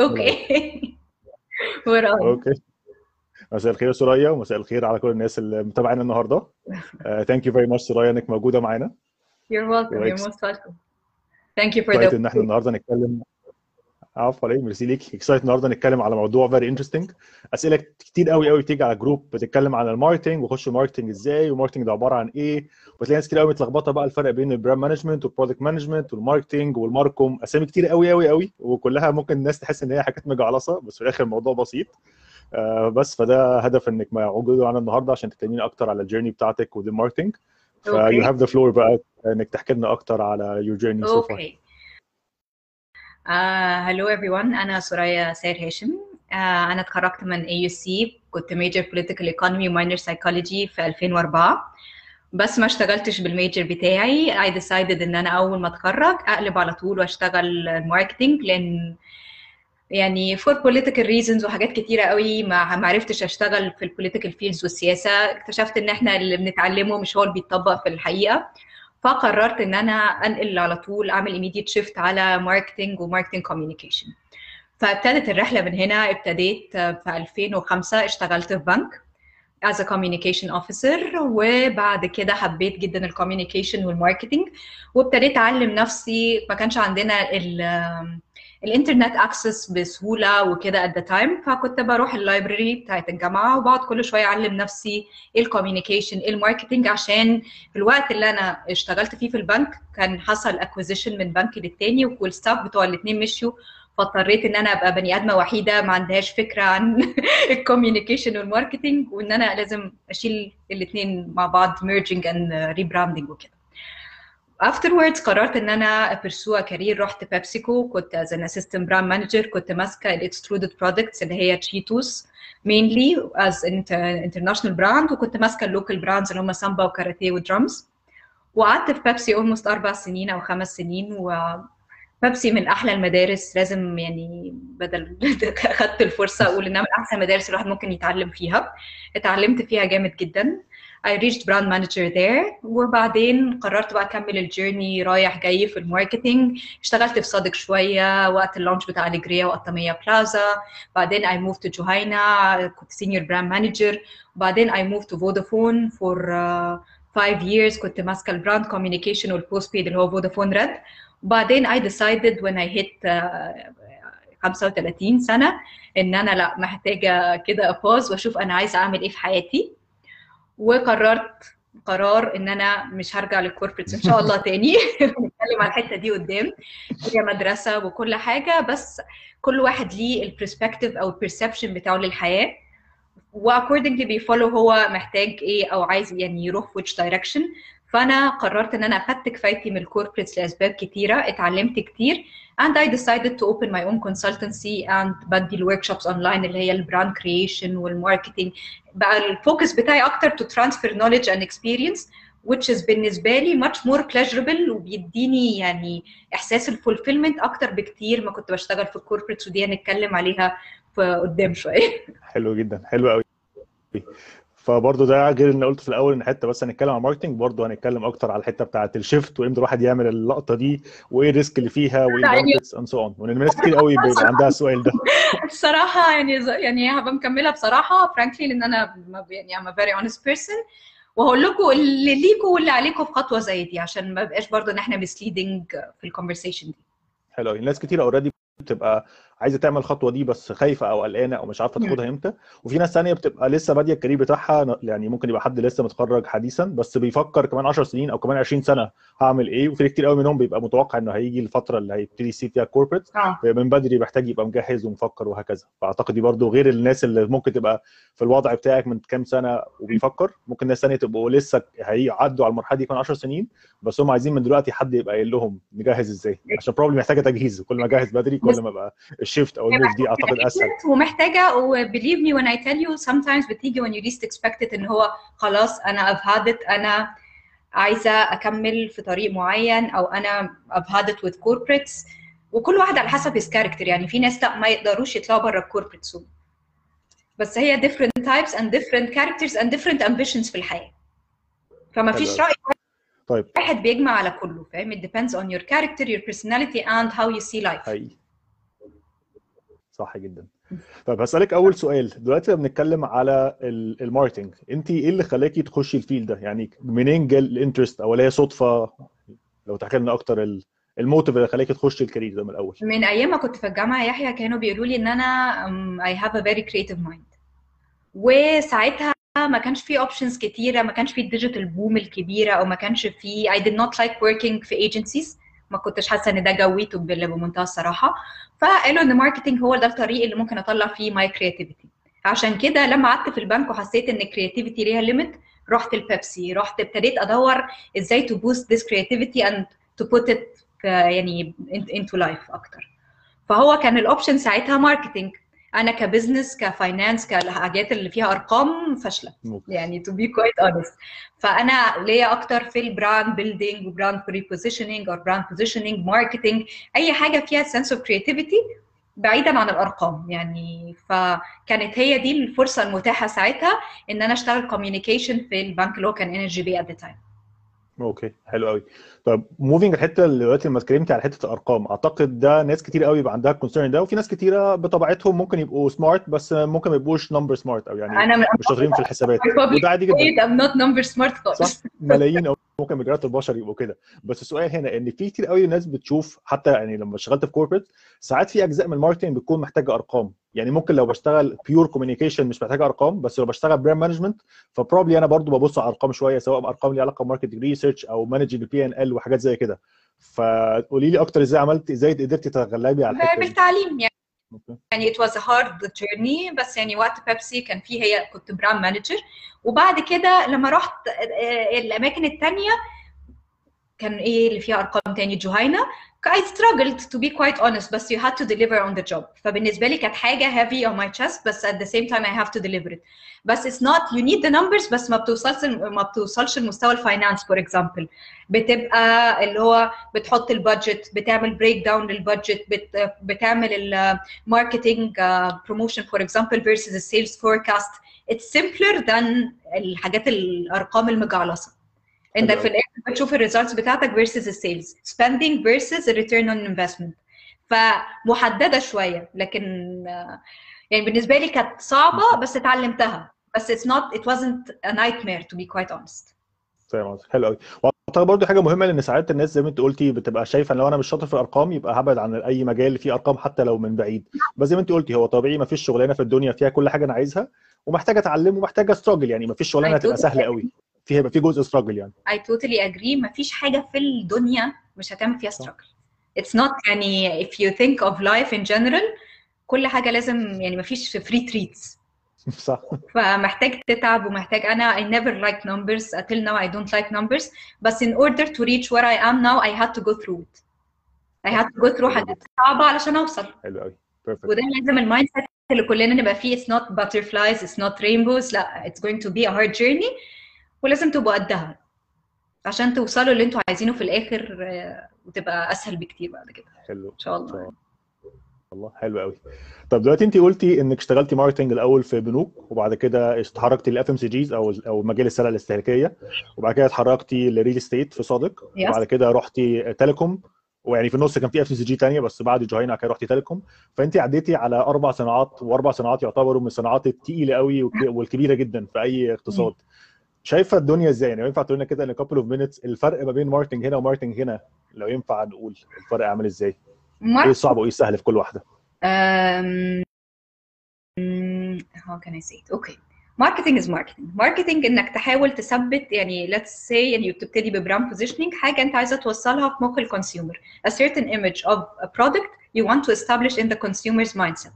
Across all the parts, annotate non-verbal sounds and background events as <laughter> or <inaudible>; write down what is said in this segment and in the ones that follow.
Okay. <laughs> Okay. مساء الخير يا ثريا ومساء الخير على كل الناس اللي متابعينا النهارده. Thank you very much ثريا إنك موجودة معانا. You're welcome. You're Ex- most welcome. Thank you for excited إن إحنا النهارده نتكلم عفوا عليك ميرسي ليك. excited النهارده نتكلم على موضوع very interesting أسئلة كتير قوي قوي بتيجي على group بتتكلم عن ال marketing وخش ال marketing إزاي وال marketing ده عبارة عن إيه؟ وتلاقي ناس كتير قوي متلخبطة بقى الفرق بين البراند مانجمنت والبرودكت مانجمنت والماركتنج والماركوم أسامي كتير قوي قوي قوي وكلها ممكن الناس تحس إن هي حاجات مكعبلة بس في الآخر الموضوع بسيط. آه، بس فده هدف إنك موجوده معانا النهارده عشان تكلمينا أكتر على ال journey بتاعتك with ال marketing. You have the floor بقى إنك تحكي لنا أكتر على your journey so far Okay. Uh, hello everyone. أنا ثريا سير هاشم. Uh, أنا اتخرجت من AUC كنت major political economy minor psychology في 2004 بس ما اشتغلتش بال major بتاعي I decided إن أنا أول ما اتخرج أقلب على طول وأشتغل marketing لأن يعني for political reasons وحاجات كتيرة قوي ما ما عرفتش أشتغل في ال political fields والسياسة اكتشفت إن إحنا اللي بنتعلمه مش هو اللي بيتطبق في الحقيقة فقررت إن أنا أنقل على طول أعمل immediate shift على marketing و marketing communication فابتدت الرحلة من هنا ابتديت في 2005 اشتغلت في بنك as a communication officer وبعد كده حبيت جدا ال communication وال marketing وابتديت أعلم نفسي ما كانش عندنا ال الإنترنت access بسهولة وكده at the time. فكنت بروح ال library بتاعت الجامعة وبقعد كل شوية أعلم نفسي إيه ال communication إيه ال marketing عشان في الوقت اللي أنا اشتغلت فيه في البنك كان حصل acquisition من بنك للتاني وال staff بتوع الاثنين مشيوا. فاضطريت إن أنا أبقى بني آدمة وحيدة ما عندهاش فكرة عن <laughs> ال communication وال marketing وإن أنا لازم أشيل الاثنين مع بعض merging and rebranding وكده. Afterwards قررت إن أنا a career رحت بيبسيكو كنت as an assistant brand manager كنت ماسكة ال extruded products اللي هي تشيتوس a inter- international brand وكنت ماسكة ال local brands اللي هم سامبا وكاراتيه ودرامز. وقعدت في بيبسي almost أربع سنين أو خمس سنين و بيبسي من أحلى المدارس لازم يعني بدل <laughs> خدت الفرصة أقول إنها من أحسن المدارس الواحد ممكن يتعلم فيها. اتعلمت فيها جامد جدا. I reached brand manager there. وبعدين قررت بقى أكمل ال journey رايح جاي في ال marketing. اشتغلت في SODIC شوية وقت ال launch بتاع الجيريا وقطامية بلازا بعدين I moved to جهينة كنت senior brand manager. وبعدين I moved to Vodafone for uh, five years. كنت ماسكة ال brand communication وال postpaid اللي هو فودافون Red وبعدين I decided when I hit uh, 35 سنة إن أنا لأ محتاجة كده a pause وأشوف أنا عايزة أعمل إيه في حياتي. وقررت قرار إن أنا مش هرجع لل corporates إن شاء الله تاني. <laughs> نتكلم على الحتة دي قدام. هي مدرسة وكل حاجة بس كل واحد ليه ال perspective أو ال perception بتاعه للحياة. و accordingly بي follow هو محتاج إيه أو عايز يعني يروح في which direction. فأنا قررت إن أنا أخدت كفايتي من ال corporates لاسباب كتيرة اتعلمت كتير and I decided to open my own consultancy and بدي ال workshops online اللي هي ال brand creation وال marketing بقى ال focus بتاعي أكتر to transfer knowledge and experience which is بالنسبة لي much more pleasurable وبيديني يعني إحساس ال fulfillment أكتر بكتير. ما كنت بشتغل في ال corporates ودي هنتكلم عليها في قدام شوية. حلو جدا حلو قوي فبرضه ده غير اللي قلت في الأول إن حتة بس هنتكلم عن marketing برضه هنتكلم أكتر على الحتة بتاعه ال shift وإمتى الواحد يعمل اللقطة دي وإيه ال risk اللي فيها وإيه ال benefits and so on وإن الناس كتير قوي بيبقى عندها السؤال ده. <laughs> الصراحه يعني يعني هبقى مكملة بصراحة frankly لأن أنا يعني a very honest person. وهقول لكم اللي ليكم واللي عليكم في خطوة زي دي عشان ما بقاش برضه إن إحنا misleading في ال conversation دي. حلو قوي ناس كتير already بتبقى عايزة تعمل الخطوة دي بس خايفة أو قلقانة أو مش عارفة. تاخدها إمتى. وفي ناس ثانية بتبقى لسه بادية ال career بتاعها يعني ممكن يبقى حد لسه متخرج حديثا بس بيفكر كمان 10 سنين أو كمان 20 سنة هعمل إيه. وفي كتير قوي منهم بيبقى متوقع إنه هيجي الفترة اللي هيبتدي يسيب فيها corporate آه. من بدري محتاج يبقى مجهز ومفكر وهكذا. فأعتقد دي برضو غير الناس اللي ممكن تبقى في الوضع بتاعك من كام سنة وبيفكر. ممكن ناس ثانية تبقوا لسه هيعدوا على المرحلة دي كمان 10 سنين بس هم عايزين من دلوقتي حد يبقى قايل لهم نجهز إزاي؟ عشان probably محتاجة تجهيز. كل ما أجهز بدري كل ما بقى ال shift أو ال move دي أعتقد أسهل. ومحتاجة و believe me when I tell you sometimes بتيجي when you least expect it إن هو خلاص أنا I've had it أنا عايزة أكمل في طريق معين أو أنا I've had it with corporates وكل واحد على حسب his character يعني في ناس لا ما يقدروش يطلعوا بره ال corporate بس هي different types and different characters and different ambitions في الحياة. فما فيش رأي طيب. واحد بيجمع على كله فاهم؟ It depends on your character your personality and how you see life. حقيقي. صح جدا. طب هسألك أول سؤال. دلوقتي لما بنتكلم على ال- ال marketing أنت إيه اللي خلاكي تخشي ال field ده؟ يعني منين جه ال interest أو هي صدفة؟ لو تحكي لنا أكتر ال- ال motive اللي خلاكي تخشي ال career ده من الأول. من أيام ما كنت في الجامعة يحيى كانوا بيقولوا لي إن أنا I have a very creative mind. وساعتها ما كانش في options كتيرة ما كانش في ال digital boom الكبيرة أو ما كانش في I did not like working في agencies. ما كنتش حاسة إن ده سكتي بمنتهى الصراحة. فقالوا إن marketing هو ده الطريق اللي ممكن أطلع فيه my creativity عشان كده لما قعدت في البنك وحسيت إن ال creativity ليها limit رحت البيبسي رحت ابتديت أدور إزاي boost this creativity and to put it في يعني into life أكتر. فهو كان ال option ساعتها marketing أنا ك business ك finance كالحاجات اللي فيها أرقام فاشلة. يعني to be quite honest. فأنا ليا أكتر في ال brand building و brand repositioning أو brand positioning marketing أي حاجة فيها sense of creativity بعيدا عن الأرقام. يعني فكانت هي دي الفرصة المتاحة ساعتها إن أنا أشتغل communication في البنك اللي هو كان NBD at the time okay حلو قوي طب moving الحتة اللي دلوقتي لما اتكلمتي على حتة الأرقام أعتقد ده ناس كتير قوي يبقى عندها ال concern ده وفي ناس كتيرة بطبيعتهم ممكن يبقوا smart بس ممكن ما يبقوش number smart أو يعني أنا مش شاطرين في الحسابات. وده عادي جدا. I'm not number smart خالص. ملايين ممكن مليارات البشر يبقوا كده. بس السؤال هنا إن في كتير قوي ناس بتشوف حتى يعني لما اشتغلت في corporate ساعات في أجزاء من ال marketing بتكون محتاجة أرقام. يعني ممكن لو بشتغل pure communication مش محتاجة أرقام بس لو بشتغل brand management ف probably أنا برضو ببص على أرقام شوية سواء أرقام ليها علاقة ب marketing research أو managing ال P&L وحاجات زي كده. فقولي لي أكتر إزاي عملت إزاي قدرتي تتغلبي على الحتة بالتعليم يعني. يعني it was a hard journey بس يعني وقت بيبسي كان فيه هي كنت brand manager وبعد كده لما رحت آه، الأماكن التانية كان إيه اللي فيها أرقام تاني؟ جهينة. I struggled to be quite honest بس you had to deliver on the job. فبالنسبة لي كانت حاجة heavy on my chest بس at the same time I have to deliver it. بس it's not you need the numbers بس ما بتوصلش ما بتوصلش لمستوى ال finance for example بتبقى اللي هو بتحط ال budget بتعمل breakdown لل budget بت, بتعمل ال marketing promotion for example versus ال sales forecast it's simpler than الحاجات الأرقام المجعلصة. حلو في الآخر بتشوف ال results بتاعتك versus ال sales spending versus ال return on investment فمحددة شوية لكن آه، يعني بالنسبة لي كانت صعبة بس اتعلمتها. بس it's not it wasn't a nightmare to be quite honest. فاهم حلو قوي وأعتقد برضه حاجة مهمة لأن ساعات الناس زي ما أنت قلتي بتبقى شايفة إن لو أنا مش شاطر في الأرقام يبقى هبعد عن أي مجال فيه أرقام حتى لو من بعيد. بس زي ما أنت قلتي هو طبيعي ما فيش شغلانة في الدنيا فيها كل حاجة أنا عايزها ومحتاجة أتعلم ومحتاجة استراجل يعني ما فيش شغلانة هتبقى سهلة قوي فيها يبقى في جزء استراجل يعني I totally agree مفيش حاجة في الدنيا مش هتعمل فيها struggle it's not يعني if you think of life in general كل حاجة لازم يعني مفيش free treats صح فمحتاج تتعب ومحتاج أنا I never like numbers until now I don't like numbers بس in order to reach where I am now I had to go through it I had to go through حاجات صعبة علشان أوصل حلو قوي بيرفكت وده لازم المايند سيت اللي كلنا نبقى فيه it's not butterflies it's not rainbows لا it's going to be a hard journey ولازم تبقوا قدها عشان توصلوا اللي أنتوا عايزينه في الآخر آه، وتبقى أسهل بكتير بعد كده. حلو. إن شاء الله. والله حلو قوي. طب دلوقتي انت قلتي انك اشتغلتي marketing الأول في بنوك وبعد كده اتحركتي لل FMCGs أو أو مجال السلع الاستهلاكية وبعد كده اتحركتي ل real estate في صادق Yes. وبعد كده رحتي telecom ويعني في النص كان في FMCG ثانية بس بعد جهينة كده رحتي telecom فانت عديتي على أربع صناعات وأربع صناعات يعتبروا من الصناعات الثقيله قوي والكبيرة جدا في أي اقتصاد. شايفة الدنيا إزاي؟ يعني لو ينفع تقول لنا كده in a couple of minutes الفرق ما بين marketing هنا و marketing هنا لو ينفع نقول الفرق عامل إزاي؟ إيه الصعب وايه السهل في كل واحدة؟ um, how can I say it okay. Marketing is marketing. Marketing انك تحاول تثبت يعني let's say يعني بتبتدي ب brand positioning حاجة انت عايزة توصلها في مخ ال consumer a certain image of a product you want to establish in the consumer's mindset.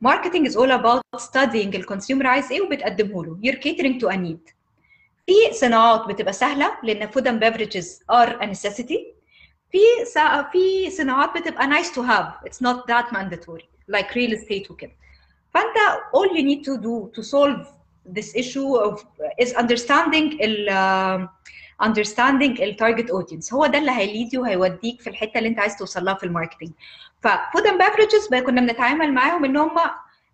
Marketing is all about studying ال consumer عايز إيه وبتقدمه له. You're catering to a need. في صناعات بتبقى سهلة لأن food and beverages are a necessity. في. في صناعات بتبقى nice to have it's not that mandatory like real estate وكده. فأنت all you need to do to solve this issue of is understanding ال uh, understanding ال target audience. هو ده اللي هي lead وهيوديك في الحتة اللي أنت عايز توصل لها في ال marketing ف food and beverages بقى كنا بنتعامل معاهم إن هم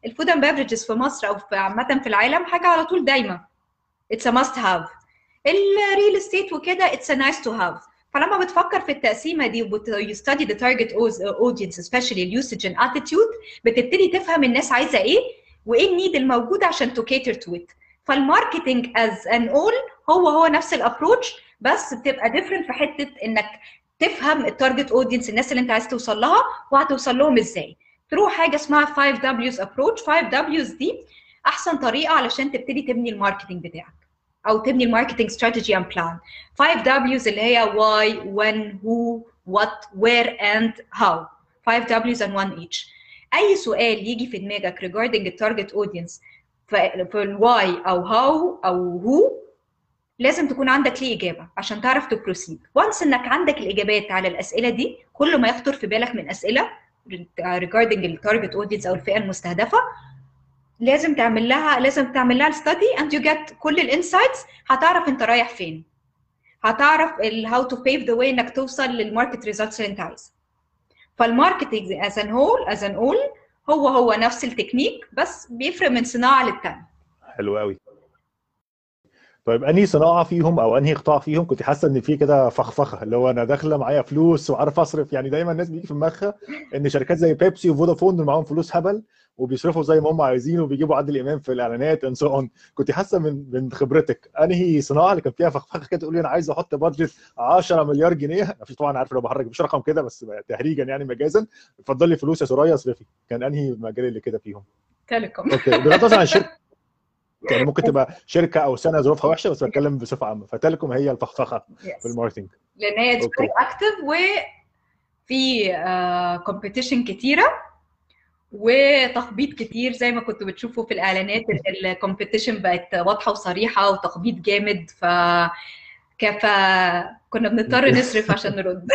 ال food and beverages في مصر أو في عامة في العالم حاجة على طول دايما it's a must have. ال real estate وكده it's a nice to have. فلما بتفكر في التقسيمة دي وبت you study the target audience especially ال usage and attitude بتبتدي تفهم الناس عايزة إيه وإيه ال need الموجود عشان to cater to it. فال marketing as an all هو هو نفس ال approach بس بتبقى different في حتة إنك تفهم ال target audience الناس اللي أنت عايز توصل لها وهتوصل لهم إزاي. تروح حاجة اسمها 5 W's approach. 5 W's دي أحسن طريقة علشان تبتدي تبني ال marketing بتاعك. أو تبني ال marketing strategy and plan 5 W's اللي هي why when who what where and how. 5 W's and one each. أي سؤال يجي في دماغك regarding ال target audience في ال why أو how أو who لازم تكون عندك ليه إجابة عشان تعرف ت proceed once إنك عندك الإجابات على الأسئلة دي كل ما يخطر في بالك من أسئلة regarding ال target audience أو الفئة المستهدفة لازم تعمل لها لازم تعمل لها ال study and you get كل ال insights هتعرف انت رايح فين. هتعرف how to pave the way انك توصل لل market results اللي انت عايزها. فال marketing as a whole as an all هو هو نفس التكنيك بس بيفرق من صناعة للتانية. حلو قوي طيب أنهي صناعة فيهم أو أنهي قطاع فيهم؟ كنت حاسة إن في كده فخفخة اللي هو أنا داخلة معايا فلوس وعارف أصرف. يعني دايما الناس بيجي في دماغها إن شركات زي بيبسي وفودافون دول معاهم فلوس هبل وبيصرفوا زي ما هم عايزين وبيجيبوا عادل إمام في الإعلانات and so on كنت حاسة من من خبرتك. أنهي صناعة اللي كان فيها فخفخة كده تقول لي أنا عايز أحط budget 10 مليار جنيه؟ مفيش طبعا عارف لو بحرك مش رقم كده بس تهريجا يعني مجازا. اتفضلي فلوس يا سورايا اصرفي. كان أنهي المجال اللي كده فيهم؟ telecom. okay بغض النظر عن الشركة. <laughs> يعني ممكن تبقى شركة أو سنة ظروفها وحشة بس بتكلم بصفة عامة. ف telecom هي الفخفخة في ال marketing لأن هي active وفي competition كتيرة وتخبيط كتير زي ما كنتوا بتشوفوا في الإعلانات ال competition بقت واضحة وصريحة وتخبيط جامد ف كنا بنضطر <laughs> نصرف عشان نرد.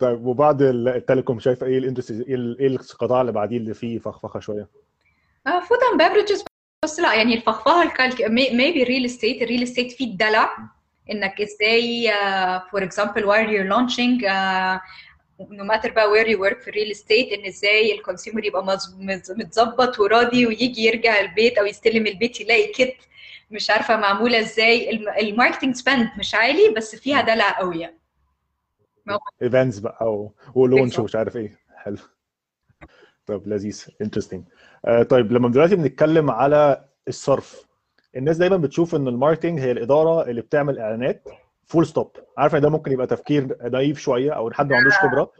طيب وبعد ال telecom شايف إيه ال industry إيه القطاع اللي بعديه اللي فيه فخفخة شوية؟ food and beverages بس لا يعني الفخفخه الكالك maybe ال real estate ال real estate فيه الدلع. إنك إزاي for example while you're launching no matter بقى where you work في ال real estate إن إزاي ال consumer يبقى متظبط وراضي ويجي يرجع البيت أو يستلم البيت يلاقي kit مش عارفة معمولة إزاي. ال marketing spend مش عالي بس فيها دلع قوي يعني. events بقى و launch ومش عارف إيه. حلو. طيب لذيذ interesting طيب لما دلوقتي بنتكلم على الصرف الناس دايما بتشوف إن ال marketing هي الإدارة اللي بتعمل إعلانات full stop عارف إن ده ممكن يبقى تفكير naive شوية أو حد ما عندوش خبرة؟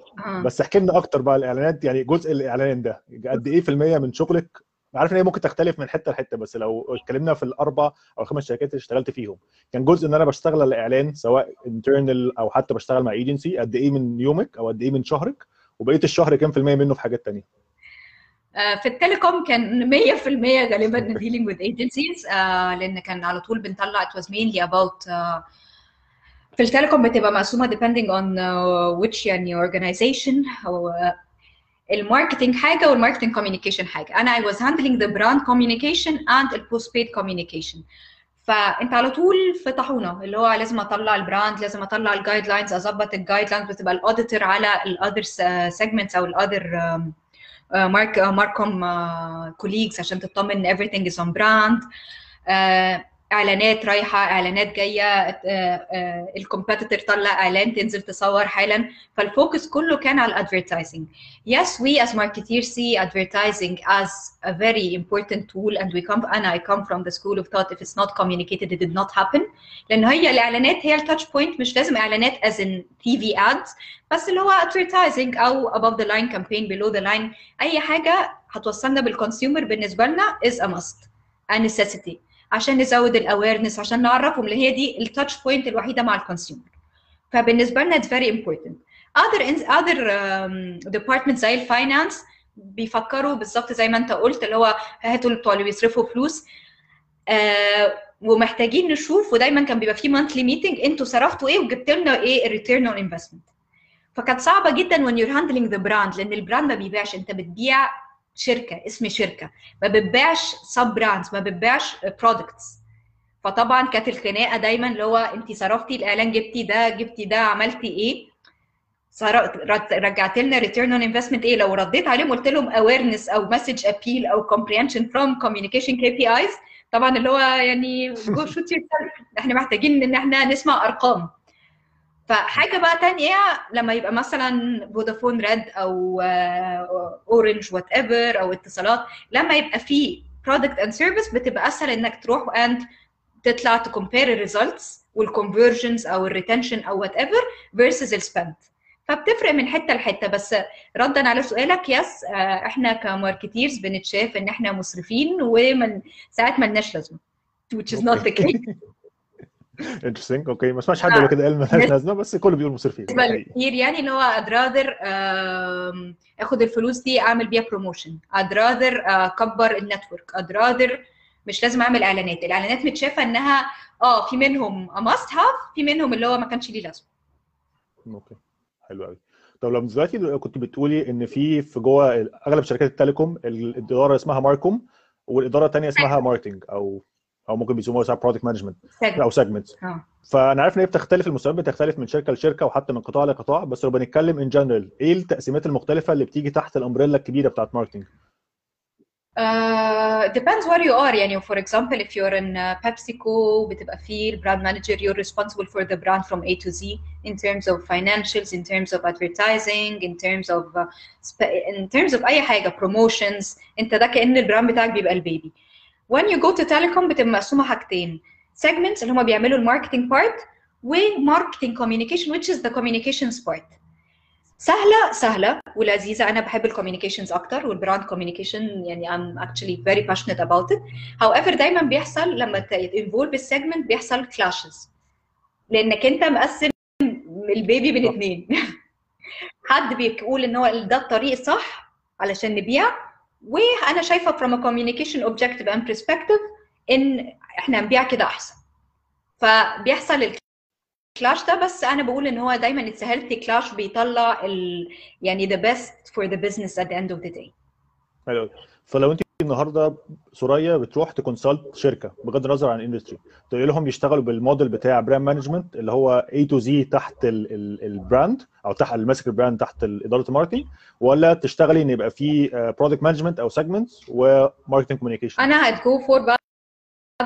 بس احكي لنا أكتر بقى الإعلانات يعني جزء الإعلان ده قد إيه في المية من شغلك؟ عارف إن هي ممكن تختلف من حتة لحتة بس لو اتكلمنا في الأربع أو الخمس شركات اللي اشتغلت فيهم كان جزء إن أنا بشتغل على اعلان سواء internal أو حتى بشتغل مع ايجنسي قد إيه من يومك أو قد إيه من شهرك؟ وبقيه الشهر كام في المية منه في حاجات ثانية في ال telecom كان 100% غالبا with agencies uh, لأن كان على طول بنطلع was mainly about uh, في ال telecom بتبقى مقسومة on uh, which يعني organization أو uh, ال marketing حاجة وال marketing communication حاجة. أنا I was handling the brand communication and the postpaid communication. فأنت على طول في طاحونة اللي هو لازم أطلع ال brand لازم أطلع ال guidelines أظبط ال guidelines بتبقى ال auditor على ال other segments أو ال other آه، mark آه، marcom آه، colleagues عشان تطمن إن everything is on brand إعلانات رايحة إعلانات جاية ال competitor طلع إعلان تنزل تصور حالا. فال focus كله كان على ال advertising yes we as marketeer see advertising as a very important tool and we come أنا I come from the school of thought if it's not communicated it did not happen لأن هي الإعلانات هي ال touch point مش لازم إعلانات as in TV ads بس اللي هو advertising أو above the line campaign below the line أي حاجة هتوصلنا بال consumer بالنسبة لنا is a must a necessity. عشان نزود ال awareness عشان نعرفهم اللي هي دي ال touch point الوحيدة مع ال consumer فبالنسبة لنا it's very important. Other other um, departments زي ال finance بيفكروا بالظبط زي ما أنت قلت اللي هو هاتوا بتوع اللي بيصرفوا فلوس. آه ومحتاجين نشوف ودايما كان بيبقى في monthly meeting أنتوا صرفتوا إيه وجبت لنا إيه ال return on investment فكانت صعبة جدا when you're handling the brand لأن ال brand ما بيبيعش. أنت بتبيع شركة اسم شركة. ما بتبيعش sub brands ما بتبيعش products فطبعا كانت الخناقة دايما اللي هو أنت صرفتي الإعلان جبتي ده جبتي ده عملتي إيه؟ رجعت لنا return on investment إيه؟ لو رديت عليهم قلت لهم awareness أو message appeal أو comprehension from communication KPIs طبعا اللي هو يعني go shoot <laughs> إحنا محتاجين إن إحنا نسمع أرقام. فحاجة بقى تانية لما يبقى مثلا فودافون Red أو اورنج whatever أو اتصالات لما يبقى في product and service بتبقى أسهل إنك تروح and تطلع ت compare ال results وال conversions أو ال retention أو whatever versus ال spend فبتفرق من حتة لحتة. بس ردا على سؤالك yes إحنا ك marketeers بنتشاف إن إحنا مسرفين ومن ساعات ما لناش لازمة which is not the case. <laughs> interesting okay ما سمعتش حد قبل كده قال مالهاش لازمة بس كله بيقول مسرفين كتير يعني اللي هو I'd rather آخد الفلوس دي أعمل بيها promotion I'd rather أكبر ال network I'd rather مش لازم أعمل إعلانات. الإعلانات متشافة إنها آه في منهم must have في منهم اللي هو ما كانش ليه لازمة. okay حلو قوي طب لو دلوقتي كنت بتقولي إن في في جوه أغلب شركات ال telecom الإدارة اسمها marcom والإدارة الثانية اسمها marketing أو أو ممكن بيسموها ساعات project management أو segment فأنا عارف إن هي بتختلف المستويات بتختلف من شركة لشركة وحتى من قطاع لقطاع بس لو بنتكلم in general إيه التقسيمات المختلفة اللي بتيجي تحت ال umbrella الكبيرة بتاعت marketing Uh, depends where you are. يعني for example if you're in uh, PepsiCo بتبقى في brand manager you're responsible for the brand from A to Z in terms of financials in terms of advertising in terms of uh, in terms of أي حاجة promotions. أنت ده كأن البراند بتاعك بيبقى البيبي when you go to telecom بتبقى مقسومة حاجتين. Segments اللي هم بيعملوا الماركتينج بارت وماركتينج communication which is the communications part. سهلة سهلة ولذيذة. أنا بحب ال communications أكتر وال brand communication يعني I'm actually very passionate about it. However دايما بيحصل لما ت involve ال segment بيحصل clashes لأنك أنت مقسم ال baby بين اثنين <laughs> حد بيقول إن هو ده الطريق الصح علشان نبيع وأنا شايفة from a communication objective and perspective إن إحنا نبيع كده أحسن. فبيحصل clash ده بس أنا بقول إن هو دايما it's healthy clash بيطلع ال يعني the best for the business at the end of the day. حلو. فلو انت النهارده سوريا بتروح ت consult شركة بغض النظر عن ال industry تقول لهم يشتغلوا بالموديل بتاع brand management اللي هو A to Z تحت ال brand أو تحت الماسك ال brand تحت إدارة ال marketing ولا تشتغلي إن يبقى في product management أو segments و marketing communication أنا هت go for بعد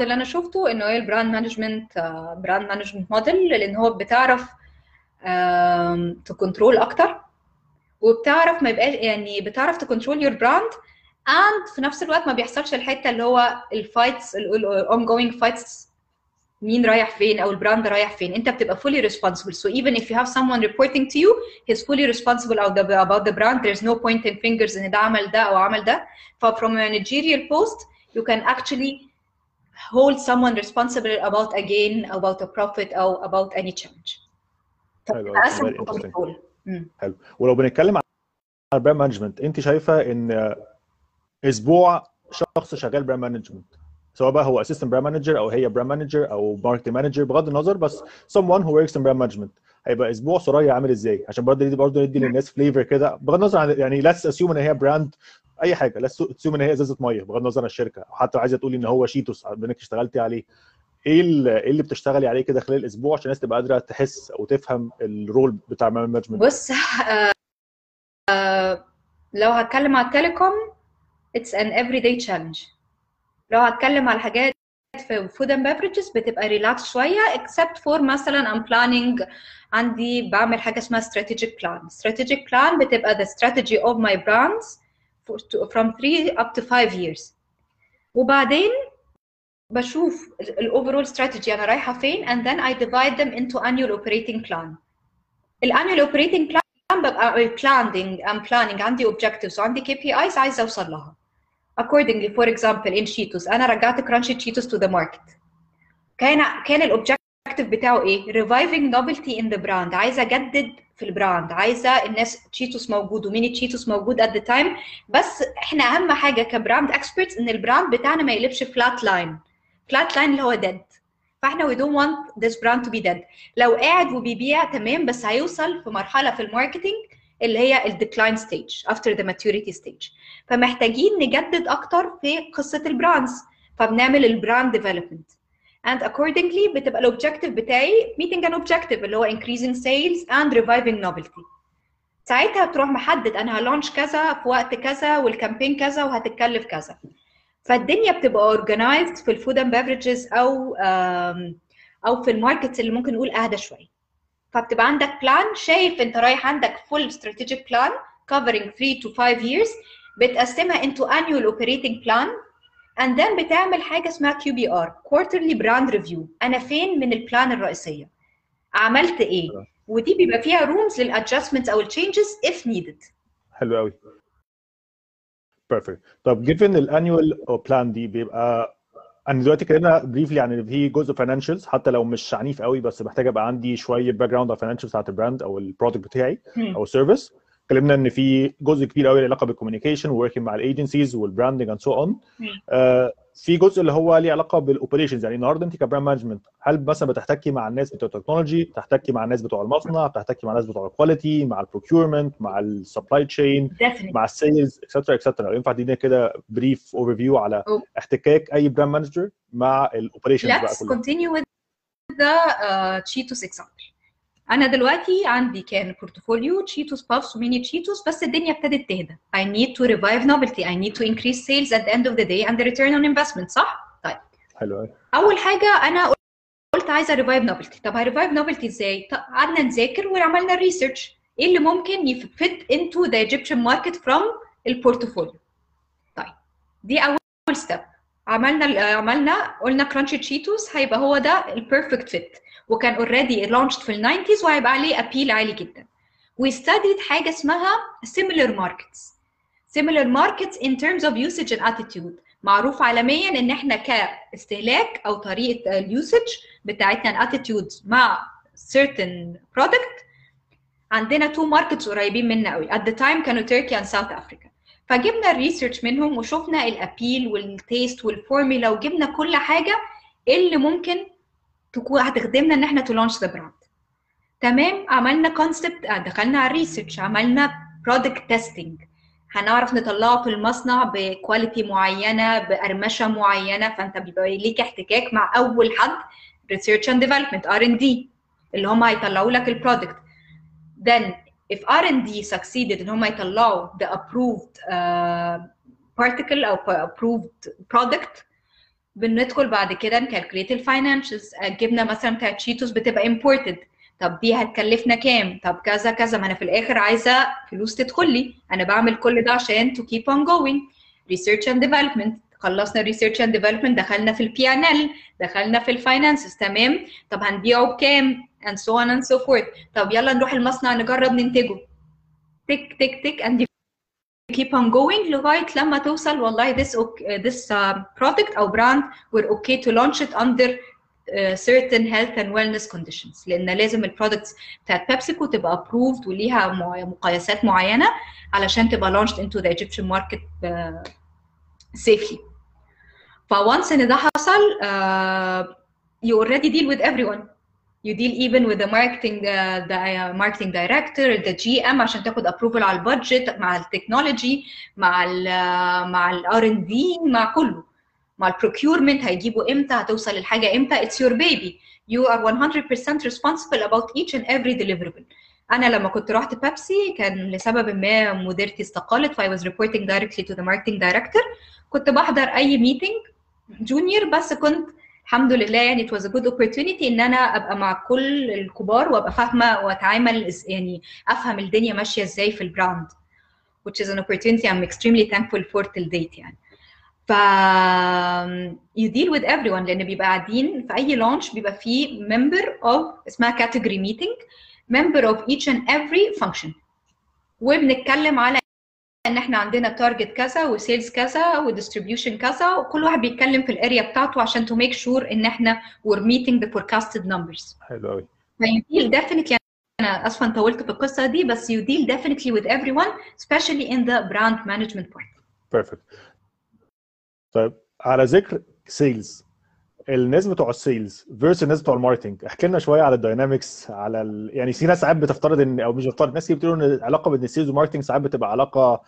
اللي أنا شفته إنه هي ال brand management brand management model لأن هو بتعرف ت control أكتر وبتعرف ما يبقاش يعني بتعرف ت control your brand and في نفس الوقت ما بيحصلش الحته اللي هو ال fights ال ongoing fights مين رايح فين أو ال brand رايح فين انت بتبقى fully responsible so even if you have someone reporting to you he's fully responsible about the brand there's no pointing fingers ان ده عمل ده أو عمل ده ف from a managerial post you can actually hold someone responsible about a gain about a profit أو about any change حلو حلو ولو بنتكلم عن ال brand management انت شايفه ان أسبوع شخص شغال brand management سواء بقى هو assistant brand manager أو هي brand manager أو marketing manager بغض النظر بس someone who works in brand management. هيبقى أسبوع سوريا عامل إزاي؟ عشان برضه ندي برضه ندي للناس flavor كده. بغض النظر عن يعني let's assume إن هي brand أي حاجة. Let's assume إن هي إزازة مية بغض النظر عن الشركة. حتى عايزة تقولي إن هو شيتوس انك اشتغلتي عليه. إيه إيه اللي بتشتغلي عليه كده خلال الأسبوع عشان الناس تبقى قادرة تحس أو تفهم ال role بتاع ال management بص <laughs> آه لو هتكلم على ال telecom it's an everyday challenge لو هتكلم على حاجات في food and beverages بتبقى ريلاكس شويه except for مثلا I'm planning عندي بعمل حاجه اسمها strategic plan strategic plan بتبقى the strategy of my brands for, to, from 3 up to 5 years وبعدين بشوف الاوفرول strategy انا رايحه فين and then I divide them into annual operating plan الانnual operating plan ببقى planning I'm planning عندي objectives وعندي KPIs عايزه اوصل لها Accordingly for example in Cheetos أنا رجعت crunchy Cheetos to the market. كان كان ال objective بتاعه إيه؟ Reviving novelty in the brand. عايزة أجدد في ال brand عايزة الناس تشيتوس موجود وميني تشيتوس موجود at the time. بس إحنا أهم حاجة ك brand experts إن ال brand بتاعنا ما يقلبش flatline flatline اللي هو dead. فإحنا we don't want this brand to be dead. لو قاعد وبيبيع تمام بس هيوصل في مرحلة في الماركتنج اللي هي ال decline stage after the maturity stage فمحتاجين نجدد أكتر في قصة ال brands فبنعمل ال brand development and accordingly بتبقى ال objective بتاعي meeting an objective اللي هو increasing sales and reviving novelty. ساعتها بتروح محدد أنا ه launch كذا في وقت كذا وال campaign كذا وهتتكلف كذا. فالدنيا بتبقى organized في ال food and beverages أو أو في ال markets اللي ممكن نقول أهدى شوية. فبتبقى عندك plan شايف انت رايح عندك full strategic plan covering 3 to 5 years. بتقسمها into annual operating plan. And then بتعمل حاجة اسمها QBR quarterly brand review. أنا فين من ال plan الرئيسية؟ عملت إيه؟ ودي بيبقى فيها rooms لل adjustments أو ال changes if needed. حلو قوي perfect طب given ال annual plan دي بيبقى أنا دلوقتي اتكلمنا briefly عن في جزء financials حتى لو مش عنيف قوي بس محتاج أبقى عندي شوية background على ال financials بتاعت ال brand أو ال product بتاعي أو ال service اتكلمنا إن في جزء كبير قوي له علاقة بال communication و working مع ال agencies وال branding and so on في جزء اللي هو ليه علاقة بال operations يعني النهارده أنت ك brand management هل مثلا بتحتكي مع الناس بتوع ال technology بتحتكي مع الناس بتوع المصنع بتحتكي مع الناس بتوع ال quality مع ال procurement مع ال supply chain مع ال sales et cetera et cetera ينفع تدينا كده brief overview على أوه. احتكاك أي brand manager مع ال operations بقى كلها؟ with the uh, Cheetos example. أنا دلوقتي عندي كان portfolio تشيتوس Puffs وميني تشيتوس بس الدنيا ابتدت تهدى. I need to revive novelty. I need to increase sales at the end of the day and the return on investment صح؟ طيب. حلو أول حاجة أنا قلت عايزة revive novelty طب ه revive novelty إزاي؟ قعدنا نذاكر وعملنا research إيه اللي ممكن ي fit into the Egyptian market from ال portfolio طيب. دي أول step عملنا عملنا قلنا crunchy تشيتوس هيبقى هو ده ال perfect fit وكان already launched في ال nineties وهيبقى عليه appeal عالي جدا. و studied حاجة اسمها similar markets. Similar markets in terms of usage and attitude. معروف عالميا إن إحنا كاستهلاك أو طريقة ال usage بتاعتنا ال attitude مع certain product. عندنا two markets قريبين منا قوي. At the time كانوا تركيا and ساوث افريكا فجبنا ال research منهم وشفنا ال appeal وال taste وال formula وجبنا كل حاجة اللي ممكن تكون هتخدمنا إن إحنا ت launch the brand تمام؟ عملنا concept دخلنا على ال research عملنا product testing هنعرف نطلعه في المصنع ب quality معينة بقرمشة معينة. فأنت بيبقى ليك احتكاك مع أول حد research and development R&D اللي هم هيطلعوا لك ال product then if R&D succeeded إن هم يطلعوا the approved uh, particle أو approved product بندخل بعد كده ن calculate ال financials جبنا مثلا بتاعت تشيتوس بتبقى imported. طب دي هتكلفنا كام؟ طب كذا كذا. ما أنا في الآخر عايزة فلوس تدخل لي. أنا بعمل كل ده عشان to keep on going. Research and development. خلصنا research and development. دخلنا في ال P&L دخلنا في ال finances تمام؟ طب هنبيعه بكام؟ and so on and so طب يلا نروح المصنع نجرب ننتجه. تك تك تك. You keep on going لغايه لما توصل والله this okay, this uh, product أو brand we're okay to launch it under uh, certain health and wellness conditions لأن لازم ال products بتاعت بيبسيكو تبقى approved وليها مقايسات معينه علشان تبقى launched into the Egyptian market uh, safely فونس ان ده حصل uh, you already deal with everyone you deal even with the marketing uh, the uh, marketing director the GM عشان تاخد approval على البادجت مع التكنولوجي مع ال مع الار ان دي مع كله مع البروكيورمنت هيجيبوا إمتى هتوصل الحاجة إمتى it's your baby you are 100% responsible about each and every deliverable أنا لما كنت رحت بيبسي كان لسبب ما مديرتي استقالت ف I was reporting directly to the marketing director كنت بحضر اي meeting junior بس كنت الحمد لله يعني it was a good opportunity ان أنا ابقى مع كل الكبار وابقى فاهمه واتعامل يعني افهم الدنيا ماشيه إزاي في ال brand which is an opportunity I'm extremely thankful for till date يعني ف you deal with everyone لأن بيبقى قاعدين في اي launch بيبقى فيه member of اسمها category meeting member of each and every function وبنتكلم على إن إحنا عندنا target كذا و sales كذا و distribution كذا وكل واحد بيتكلم في ال area بتاعته عشان to make sure إن إحنا we're meeting the forecasted numbers حلو قوي ف you deal definitely أنا اسفا طولت في القصة دي بس you deal definitely with everyone specially in the brand management part perfect طيب على ذكر sales الناس بتوع ال sales versus الناس بتوع ال marketing احكي لنا شوية على ال dynamics على ال... يعني في ناس ساعات بتفترض ان أو مش بتفترض ناس كتير بتقول إن العلاقة بين ال sales وال marketing ساعات بتبقى علاقة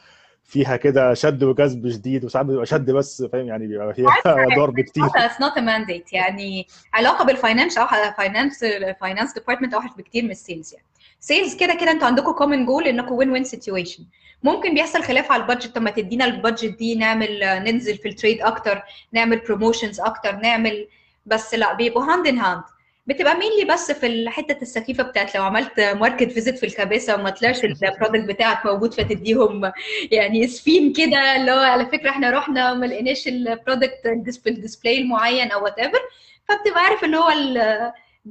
فيها كده شد وجذب شديد وساعات بيبقى شد بس فاهم؟ يعني بيبقى فيها ضرب <laughs> كتير It's not a mandate. يعني علاقة بال finance أو finance finance department أوحش بكتير من ال sales يعني. sales كده كده أنتوا عندكم common goal انكم win-win situation ممكن بيحصل خلاف على ال budget. طب ما تدينا ال budget دي نعمل ننزل في ال trade أكتر نعمل promotions أكتر نعمل بس لا بيبقوا hand in hand بتبقى mainly بس في الحتة السخيفة بتاعت لو عملت market visit في الكباسه وما طلعش ال product بتاعك موجود فتديهم يعني سفين كده اللي هو على فكرة إحنا رحنا ما لقيناش ال product ال display المعين أو whatever فبتبقى عارف اللي هو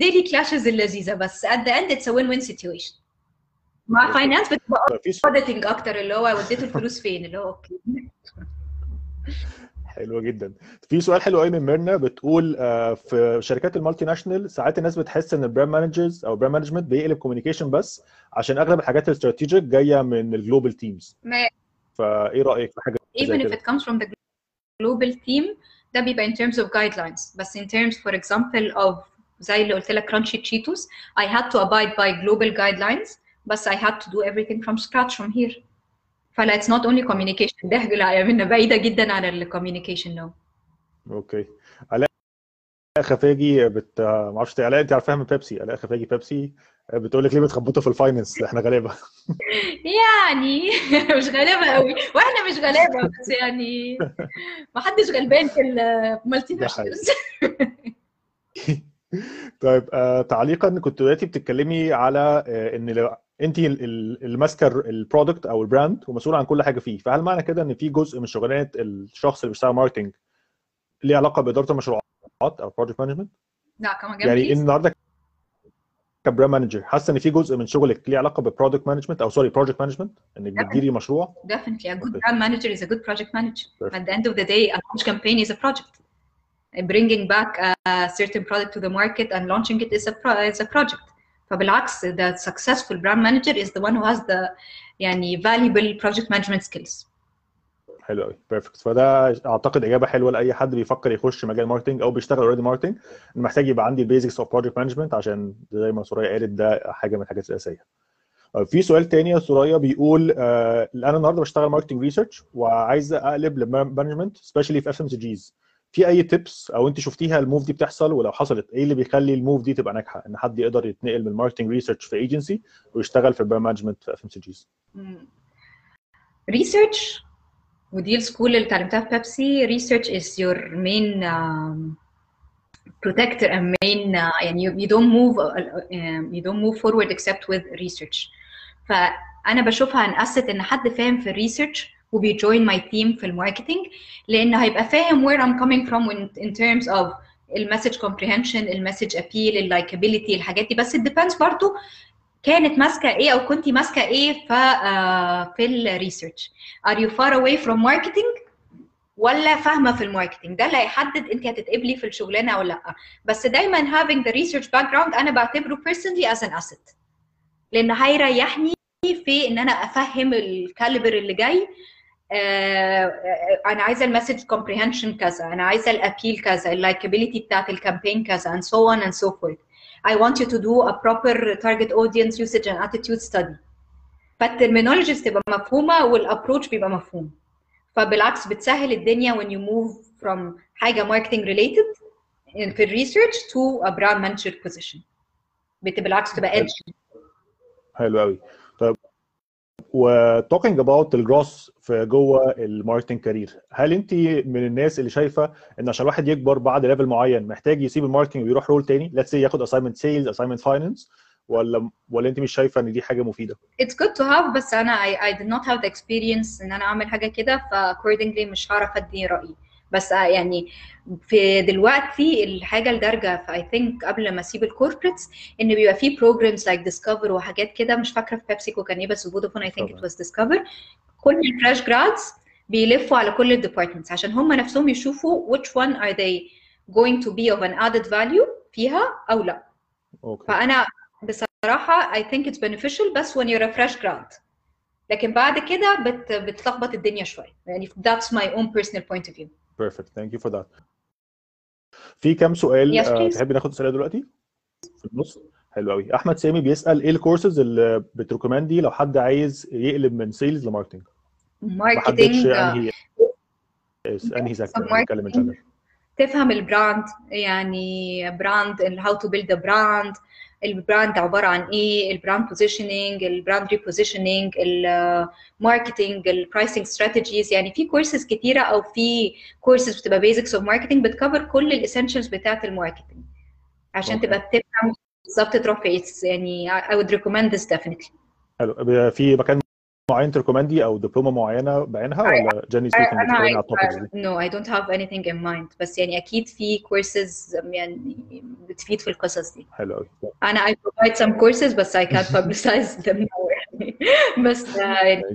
ال daily clashes اللذيذة بس at the end it's a win-win situation. مع فاينانس بتبقى اوديتنج أكتر اللي هو وديتي الفلوس فين؟ اللي هو okay. <laughs> حلوة جدا. في سؤال حلو قوي من ميرنا بتقول آه، في شركات ال multinational ساعات الناس بتحس إن ال brand managers أو ال brand management بيقلب communication بس عشان أغلب الحاجات ال strategic جاية من ال global teams فإيه رأيك في حاجة even if it comes from the global team ده بيبقى in terms of guidelines. بس in terms for example of زي اللي قلت لك crunchy cheetos. I had to abide by global guidelines بس I had to do everything from scratch from here. فلا it's not only communication ده لا بعيدة جدا عن ال communication no okay علاء خفاجي but ما أعرفش علاء أنت عارفاها من بيبسي علاء خفاجي بيبسي بتقول لك ليه بتخبطوا في ال finance إحنا غلابة. <laughs> يعني <laughs> مش غلابة قوي. وإحنا مش غلابة بس يعني ما حدش غلبان في المالتي ناشونالز <laughs> <laughs> طيب آه تعليقا كنت دلوقتي بتتكلمي على آه إن لو انت اللي ماسكه ال product أو ال brand ومسؤول عن كل حاجة فيه فهل معنى كده إن في جزء من شغلانة الشخص اللي بيشتغل marketing ليه علاقة بإدارة المشروعات أو project management لا كمان يعني النهارده ك brand manager حاسة إن في جزء من شغلك ليه علاقة ب product management أو sorry project management إنك بتديري مشروع؟ Definitely. A good brand manager is a good project manager. Perfect. at the end of the day a launch campaign is a project. Bringing back a certain product to the market and launching it is a, pro is a project. فبالعكس the successful brand manager is the one who has the يعني valuable project management skills. حلو قوي perfect فده أعتقد إجابة حلوة لأي حد بيفكر يخش مجال marketing أو بيشتغل already marketing محتاج يبقى عندي ال basics of project management عشان زي ما ثريا قالت ده حاجة من الحاجات الأساسية. في سؤال تاني يا ثريا بيقول آه أنا النهارده بشتغل marketing research وعايز أقلب ل management specially في FMCGs في أي tips أو أنت شفتيها ال move دي بتحصل؟ ولو حصلت إيه اللي بيخلي ال move دي تبقى ناجحة؟ إن حد يقدر يتنقل من marketing research في ايجنسي ويشتغل في ال brand management في FMCGs research ودي ال school اللي اتعلمتها في بيبسي research is your main and main uh, يعني don't move uh, you don't move forward except with research. فأنا بشوفها an asset إن حد فاهم في ال research وبي join my team في ال marketing لأن هيبقى فاهم where I'm coming from in, terms of ال message comprehension ال message appeal ال likability الحاجات دي. بس depends برضو كانت ماسكة إيه أو كنت ماسكة إيه في uh, في ال research are you far away from marketing ولا فاهمة في ال marketing ده اللي هيحدد انت هتتقبلي في الشغلانة أو لأ. بس دايما having the research background أنا بعتبره personally as an asset. لأن هيريحني في إن أنا أفهم ال caliber اللي جاي آه أنا عايزة ال message comprehension كذا أنا عايزة ال appeal كذا ال likability بتاعت ال campaign كذا and so on and so forth. I want you to do a proper target audience usage and attitude study. فال terminologies تبقى مفهومة وال approach بيبقى مفهوم. فبالعكس بتسهل الدنيا when you move from حاجة marketing related في ال research to a brand manager position. بتبقى بالعكس تبقى edge. حلو قوي و talking about الجروس في جوه ال marketing career. هل انت من الناس اللي شايفة إن عشان الواحد يكبر بعد level معين محتاج يسيب ال marketing ويروح role تاني؟ let's ياخد assignment sales assignment finance ولا ولا انت مش شايفة إن دي حاجة مفيدة؟ It's good to have بس أنا I, I did not have the experience إن أنا أعمل حاجة كده ف accordingly مش هعرف أدي رأيي. بس يعني في دلوقتي الحاجة الدارجة في I think قبل ما أسيب ال corporates إن بيبقى في programs like discover وحاجات كده. مش فاكرة في بيبسيكو كان إيه بس فودافون I think it was discover. كل ال fresh grads بيلفوا على كل ال departments عشان هم نفسهم يشوفوا which one are they going to be of an added value فيها أو لا. okay. فأنا بصراحة I think it's beneficial بس when you're a fresh grad. لكن بعد كده بت بتلخبط الدنيا شوية. يعني that's my own personal point of view. Perfect. Thank you for that. في كام سؤال Yes, آه،. تحبي ناخد اسئله دلوقتي؟ في النص. حلو قوي أحمد سامي بيسأل إيه الكورسز اللي بت recommend ي لو حد عايز يقلب من sales ل marketing ما حددش marketing أنهي أنهي in general تفهم ال brand يعني brand how to build brand ال brand عبارة عن إيه؟ البراند بوزيشننج البراند ريبوزيشننج الماركتنج البرايسنج ستراتيجيز يعني في كورسز كتيرة أو في كورسز بتبقى basics of marketing بت cover كل ال essentials بتاعة ال marketing عشان okay. تبقى بتفهم بالظبط تروح في إيه. يعني I would recommend this definitely. حلو. في مكان معين ت recommend ي أو دبلومة معينة بعينها ولا generally speaking بتتكلم no I don't have anything in mind بس يعني أكيد في كورسز يعني بتفيد في القصص دي. حلو قوي أنا اي بروفايد سم كورسز بس اي كانت ببلسايز ذيم بس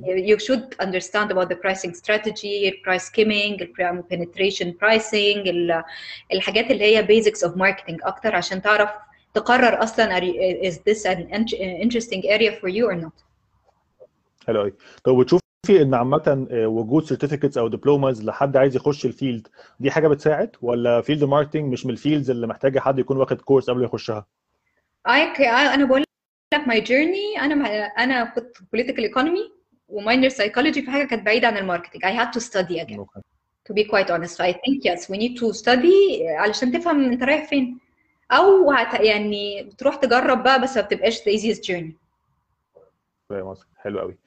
يو شود اندرستاند اباوت ذا برايسنج ستراتيجي ال price skimming ال prime penetration pricing الحاجات اللي هي basics of marketing أكتر عشان تعرف تقرر أصلا is this an interesting area for you or not. حلو قوي. طب وتشوفي إن عامة آه، وجود certificates أو diplomas لحد عايز يخش ال field دي حاجة بتساعد؟ ولا field marketing مش من ال fields اللي محتاجة حد يكون واخد كورس قبل يخشها؟ أنا بقول لك my journey. أنا أنا كنت political economy و minor psychology في حاجة كانت بعيدة عن ال marketing I had to study again. To be quite honest. I think yes we need to study علشان تفهم أنت رايح فين. أو هت يعني تروح تجرب بقى بس ما بتبقاش the easiest journey. فاهم حلو قوي.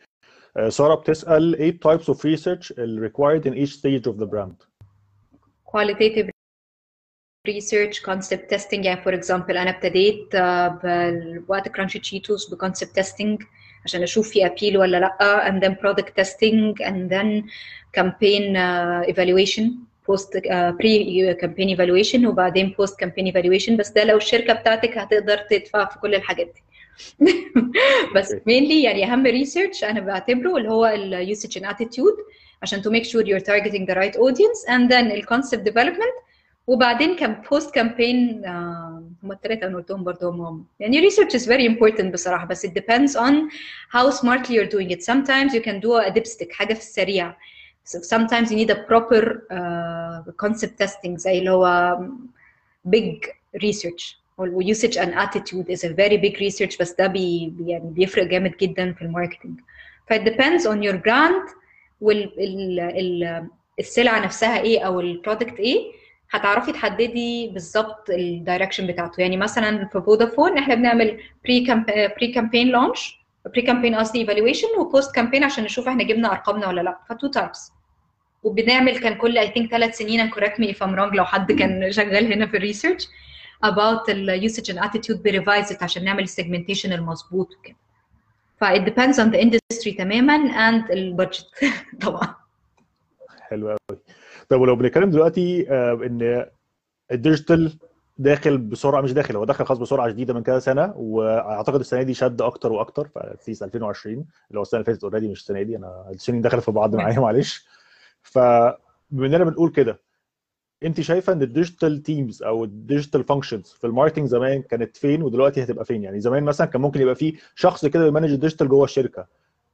ساره بتسال ايه types of research ال required in each stage of the brand qualitative research concept testing يعني for example انا ابتديت آه، بوقت كرانشي تشيتوس بconcept testing عشان اشوف في appeal ولا لا and then product testing and then campaign uh, evaluation post uh, pre campaign evaluation وبعدين post campaign evaluation بس ده لو الشركه بتاعتك هتقدر تدفع في كل الحاجات دي بس Okay. mainly يعني اهم ريسيرش انا بعتبره اللي هو ال usage and attitude عشان to make sure you're targeting the right audience and then ال concept development وبعدين كان post campaign هم الثلاثه انا قلتهم برضه هم هم يعني research is very important بصراحه بس it depends on how smartly you're doing it sometimes you can do a dipstick حاجه في السريع So sometimes you need a proper uh, concept testing زي اللي هو big research و usage and attitude is a very big research بس ده بي يعني بيفرق جامد جدا في ال marketing. ف it depends on your brand وال ال ال السلعة نفسها إيه أو ال product إيه. هتعرفي تحددي بالظبط ال direction بتاعته. يعني مثلا في فودافون إحنا بنعمل pre pre campaign launch pre campaign قصدي evaluation و post campaign عشان نشوف إحنا جبنا أرقامنا ولا لأ. ف two types وبنعمل كان كل I think ثلاث سنين correct me if I'm wrong لو حد كان شغال هنا في ال research about ال usage and attitude بريفايز it عشان نعمل ال segmentation المظبوط وكده. ف it depends on the industry تماما and البادجت <laughs> طبعا. حلو قوي. طب ولو بنتكلم دلوقتي آه، إن ال digital داخل بسرعة مش داخل هو داخل خلاص بسرعة شديده من كذا سنة وأعتقد السنة دي شد أكتر وأكتر في 2020 اللي هو السنة اللي فاتت already مش السنة دي أنا السنين دخلت في بعض معايا معلش. فبما إننا بنقول كده انت شايفة ان ال digital teams أو ال digital functions في ال marketing زمان كانت فين ودلوقتي هتبقى فين؟ يعني زمان مثلا كان ممكن يبقى في شخص كده بي manage ال digital جوه الشركة.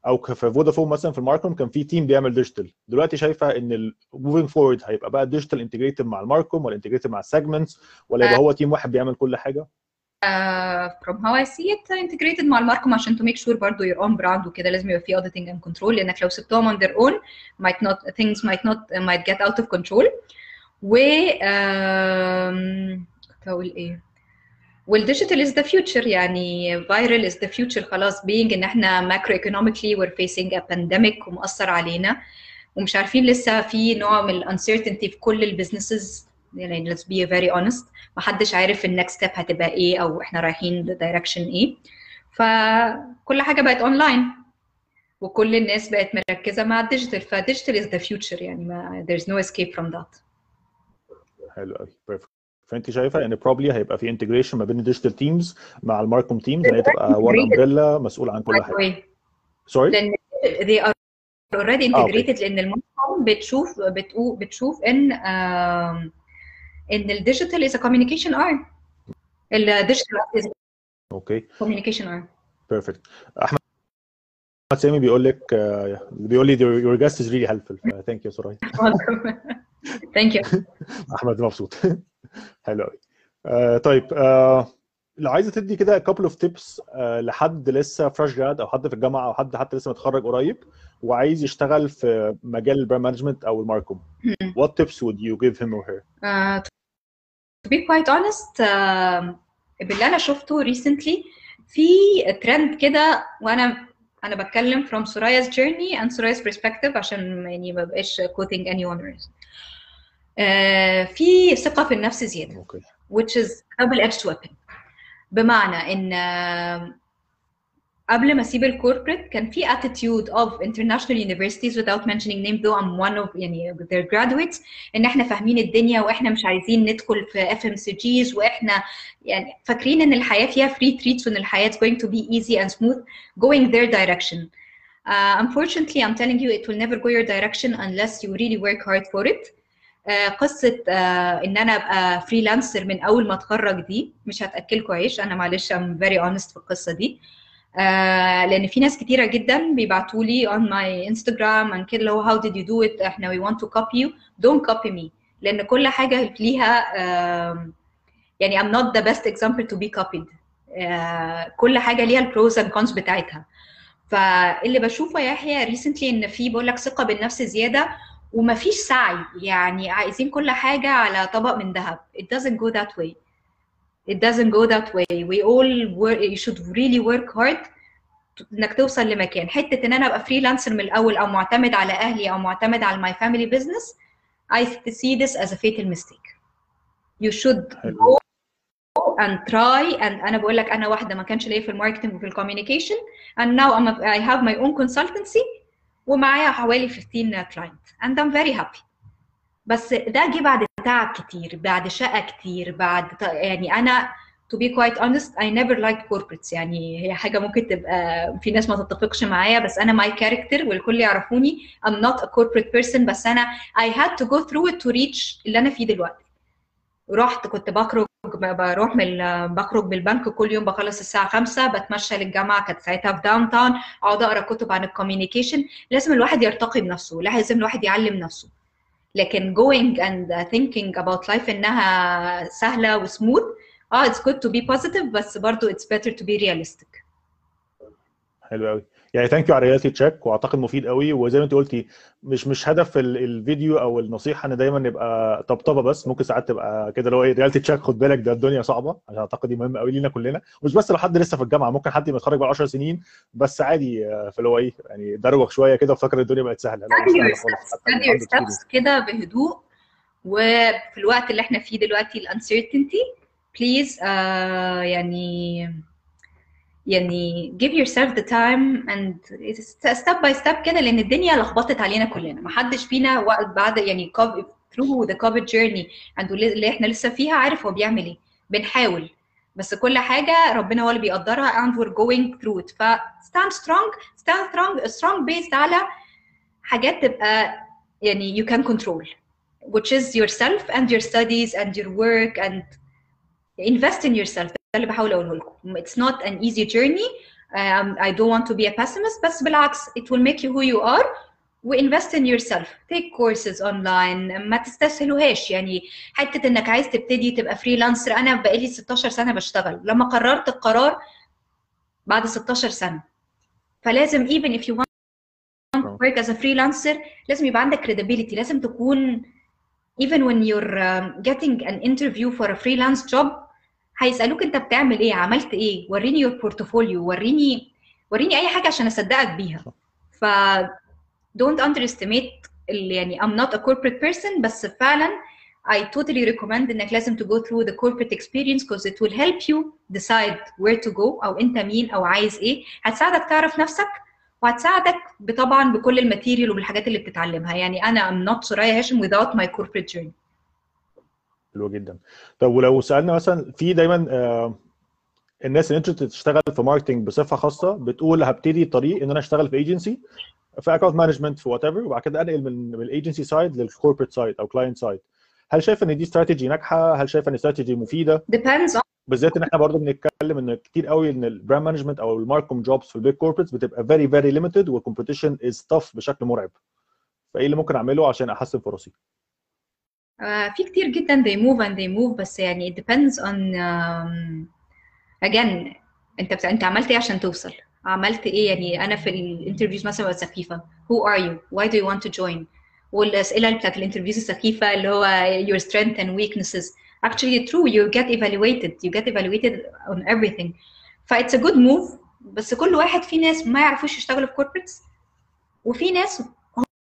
أو في فودافون مثلا في ال marketing كان في team بيعمل digital دلوقتي شايفة إن moving forward هيبقى بقى ال digital integrated مع ال marcom ولا integrated مع ال segments ولا يبقى هو team واحد بيعمل كل حاجة؟ uh, from how I see it integrated مع الماركم عشان to make sure برضو your own brand وكده لازم يبقى في auditing and control لأنك لو سبتهم on their own might not things might not might get out of control. و كنت هقول إيه. والديجيتال is the future يعني viral is the future خلاص being إن إحنا macro economically we're facing a pandemic ومأثر علينا. ومش عارفين لسه في نوع من ال uncertainty في كل البيزنسز يعني let's be very honest. محدش عارف ال next step هتبقى إيه أو إحنا رايحين direction إيه. فكل حاجة بقت اونلاين وكل الناس بقت مركزة مع ال digital ف digital is the future يعني ما there's no escape from that. حلو قوي perfect فأنت شايفة إن probably هيبقى في integration ما بين ال digital teams مع ال marcom teams هي تبقى one umbrella مسؤول عن كل حاجة. سوري لأن they are already آه، integrated لأن ال marcom بتشوف بتقو بتشوف إن إن ال digital a communication arm. ال digital is a okay. communication arm. perfect أحمد سامي بيقول لك آه، بيقول لي your guest is really helpful. thank you سوري thank you. <laughs> أحمد مبسوط. <laughs> حلو قوي آه طيب آه لو عايزه تدي كده of tips آه لحد لسه fresh grad أو حد في الجامعة أو حد حتى لسه متخرج قريب وعايز يشتغل في مجال ال brand management أو ال marcom what tips would you give him or her Uh, to be quite honest uh, باللي أنا شفته recently في ترند كده وأنا أنا بتكلم from Soraya's journey and Soraya's perspective عشان يعني ما بقاش quoting any owners. Uh, في ثقة في النفس زيادة أوكي which is double edged weapon بمعنى ان آه، قبل ما اسيب الكوربريت كان في attitude of international universities without mentioning name though I'm one of يعني their graduates ان إحنا فاهمين الدنيا وإحنا مش عايزين ندخل في FMCGs وإحنا يعني فاكرين ان الحياة فيها free treats وان الحياة is going to be easy and smooth going their direction. Uh, unfortunately I'm telling you it will never go your direction unless you really work hard for it. Uh, قصة uh, إن أنا أبقى فريلانسر من أول ما أتخرج دي مش هتأكلكوا عيش أنا معلش I'm very honest في القصة دي. آه لأن في ناس كتيرة جدا بيبعتوا لي on my Instagram and كده اللي هو how did you do it إحنا we want to copy you. Don't copy me. لأن كل حاجة ليها آه يعني not the best example to be copied. آه كل حاجة ليها ال pros and cons بتاعتها. فاللي بشوفه يا يحيى recently إن في بقول لك ثقة بالنفس زيادة ومفيش سعي يعني عايزين كل حاجة على طبق من ذهب it doesn't go that way it doesn't go that way we all work you should really work hard انك توصل لمكان حتة ان أنا ابقى freelancer من الأول أو معتمد على أهلي أو معتمد على my family business I see this as a fatal mistake you should go and try and أنا بقول لك أنا واحدة ما كانش ليا في ال marketing وفي ال communication and now I'm a, I have my own consultancy ومعايا حوالي 15 client and I'm very happy. بس ده جه بعد تعب كتير بعد شقى كتير بعد يعني أنا to be quite honest I never liked corporates. يعني هي حاجة ممكن تبقى في ناس ما تتفقش معايا بس أنا my character والكل يعرفوني I'm not a corporate person بس أنا I had to go through it to reach اللي أنا فيه دلوقتي. رحت كنت بخرج بروح من بخرج بالبنك كل يوم بخلص الساعة 5 بتمشى للجامعة كانت ساعتها في downtown أقعد أقرأ كتب عن ال communication لازم الواحد يرتقي بنفسه لازم الواحد يعلم نفسه. لكن going and thinking about life إنها سهلة وسموث آه it's good to be positive بس برضه it's better to be realistic. حلو قوي يعني thank you على reality check وأعتقد مفيد قوي. وزي ما انت قلتي مش مش هدف الفيديو أو النصيحة إن دايما نبقى طبطبة بس. ممكن ساعات تبقى كده اللي هو إيه reality check خد بالك ده الدنيا صعبة. عشان أعتقد دي مهمة قوي لينا كلنا. مش بس لو حد لسه في الجامعة ممكن حد متخرج بقى 10 سنين بس عادي في اللي هو إيه يعني دروخ شوية كده وفاكر الدنيا بقت سهلة. كده بهدوء. وفي الوقت اللي إحنا فيه دلوقتي ال uncertainty بليز uh, يعني يعني give yourself the time and step by step كده لان الدنيا لخبطت علينا كلنا ما حدش فينا وقت بعد يعني through the COVID journey and اللي احنا لسه فيها عارف هو بيعمل ايه بنحاول بس كل حاجة ربنا هو اللي بيقدرها and we're going through it ف stand strong stand strong strong based على حاجات تبقى يعني you can control which is yourself and your studies and your work and invest in yourself ده اللي بحاول اقوله لكم it's not an easy journey um, I don't want to be a pessimist بس بالعكس it will make you who you are وinvest in yourself take courses online ما تستسهلوهاش يعني حتة انك عايز تبتدي تبقى فريلانسر أنا بقالي 16 سنه بشتغل لما قررت القرار بعد 16 سنه فلازم even if you want to work as a freelancer لازم يبقى عندك credibility لازم تكون even when you're um, getting an interview for a freelance job هيسألوك انت بتعمل إيه عملت إيه وريني your portfolio وريني وريني اي حاجة عشان اصدقك بيها. ف don't underestimate يعني I'm not a corporate person بس فعلا I totally recommend انك لازم to go through the corporate experience because it will help you decide where to go أو انت مين أو عايز إيه. هتساعدك تعرف نفسك وهتساعدك طبعا بكل ال material وبالحاجات اللي بتتعلمها. يعني أنا I'm not ثريا هاشم without my corporate journey. حلو جدا. طب ولو سألنا مثلا في دايما آه الناس اللي انت تشتغل في marketing بصفة خاصة بتقول هبتدي طريق إن أنا أشتغل في agency في account management في whatever وبعد كده أنقل من ال agency side لل corporate side أو client side هل شايف إن دي استراتيجي ناجحة؟ هل شايف إن استراتيجي مفيدة؟ Depends on بالذات إن إحنا برضه بنتكلم إن كتير قوي إن ال brand management أو ال marcom jobs في ال big corporates بتبقى very very limited وال competition is tough بشكل مرعب. فإيه اللي ممكن أعمله عشان أحسن فرصي؟ في كتير جدا they move and they move بس يعني it depends on um, again انت بت... انت عملت إيه عشان توصل؟ عملت إيه؟ يعني أنا في ال interviews مثلا ببقى سخيفة. Who are you why do you want to join والأسئلة بتاعت ال interviews السخيفة اللي هو your strength and weaknesses. Actually true you get evaluated. You get evaluated on everything. ف it's a good move بس كل واحد في ناس ما يعرفوش يشتغلوا في corporates وفي ناس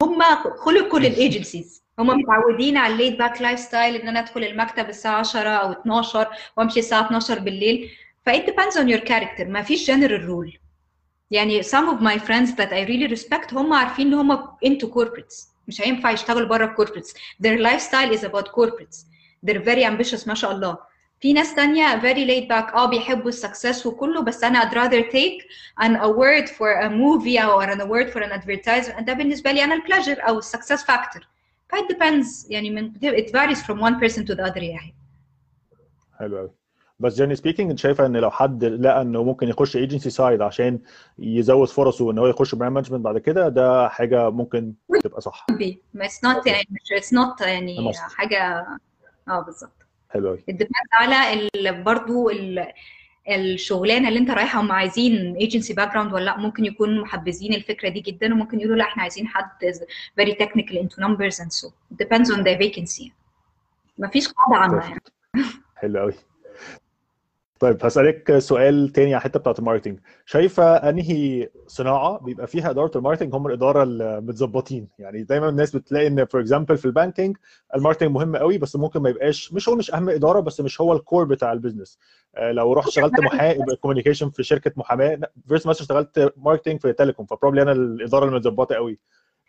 هم خلقوا لل agencies هم متعودين على ال laid back lifestyle إن أنا أدخل المكتب الساعة 10 أو 12 وأمشي الساعة 12 بالليل. فا it depends on your character ما فيش general rule يعني some of my friends that I really respect هم عارفين إن هم into corporates. مش هينفع يشتغلوا بره corporates. Their lifestyle is about corporates. They're very ambitious ما شاء الله. في ناس ثانية very laid back آه بيحبوا ال success وكله بس أنا I'd rather take an award for a movie or an award for an advertisement. ده بالنسبة لي أنا ال pleasure أو ال success factor ف it depends. يعني من it varies from one person to the other يعني. حلو قوي بس generally speaking أنت شايفة إن لو حد لقى إنه ممكن يخش agency side عشان يزود فرصه إن هو يخش brand management بعد كده ده حاجة ممكن تبقى صح. It's not يعني it's not يعني. حاجة آه بالظبط. حلو قوي على ال الشغلانة اللي انت رايحه هم عايزين agency background ولا لأ؟ ممكن يكونوا محبذين الفكرة دي جدا وممكن يقولوا لأ إحنا عايزين حد technical into numbers and so. It depends on the vacancy. مفيش قاعدة عامة يعني حلو قوي طيب هسألك سؤال تاني على الحتة بتاعت ال marketing شايفة أنهي صناعة بيبقى فيها إدارة ال marketing هم الإدارة المتظبطين يعني دايما الناس بتلاقي إن for example في ال banking ال marketing مهم قوي بس ممكن ما يبقاش مش هو مش أهم إدارة بس مش هو ال core بتاع ال business آه، لو رحت اشتغلت محامي communication في شركة محاماة first مثلا اشتغلت marketing في telecom ف probably أنا الإدارة المتظبطة قوي.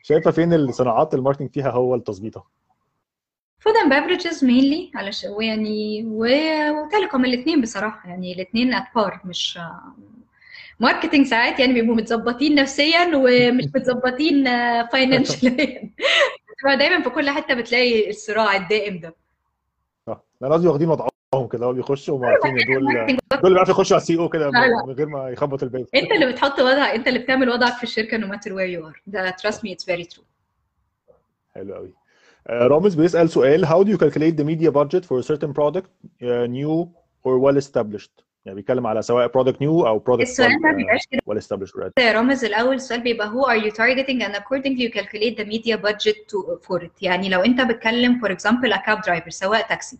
شايفة فين الصناعات ال marketing فيها هو التظبيطة؟ food and beverages mainly علشان ويعني و telecom الاثنين بصراحة. يعني الاثنين at par مش marketing ساعات يعني بيبقوا متظبطين نفسيا ومش <laughs> متظبطين <laughs> <laughs> financially دايما في كل حتة بتلاقي الصراع الدائم ده. أنا قصدي واخدين وضعهم كده هو بيخشوا وعارفين ان دول دول اللي بيعرفوا يخشوا على السي أو كده لا، لا. من غير ما يخبط الباب أنت اللي بتحط وضع أنت اللي بتعمل وضعك في الشركة no matter where you are. ده trust me it's very true. حلو قوي آه، رامز بيسأل سؤال how do you calculate the media budget for a certain product uh, new or well established يعني بيتكلم على سواء product new او product السؤال well, ما uh, بيبقاش كده well established already. يا رامز الاول السؤال بيبقى who are you targeting and accordingly you calculate the media budget to, for it يعني لو انت بتكلم for example a cab driver سواق تاكسي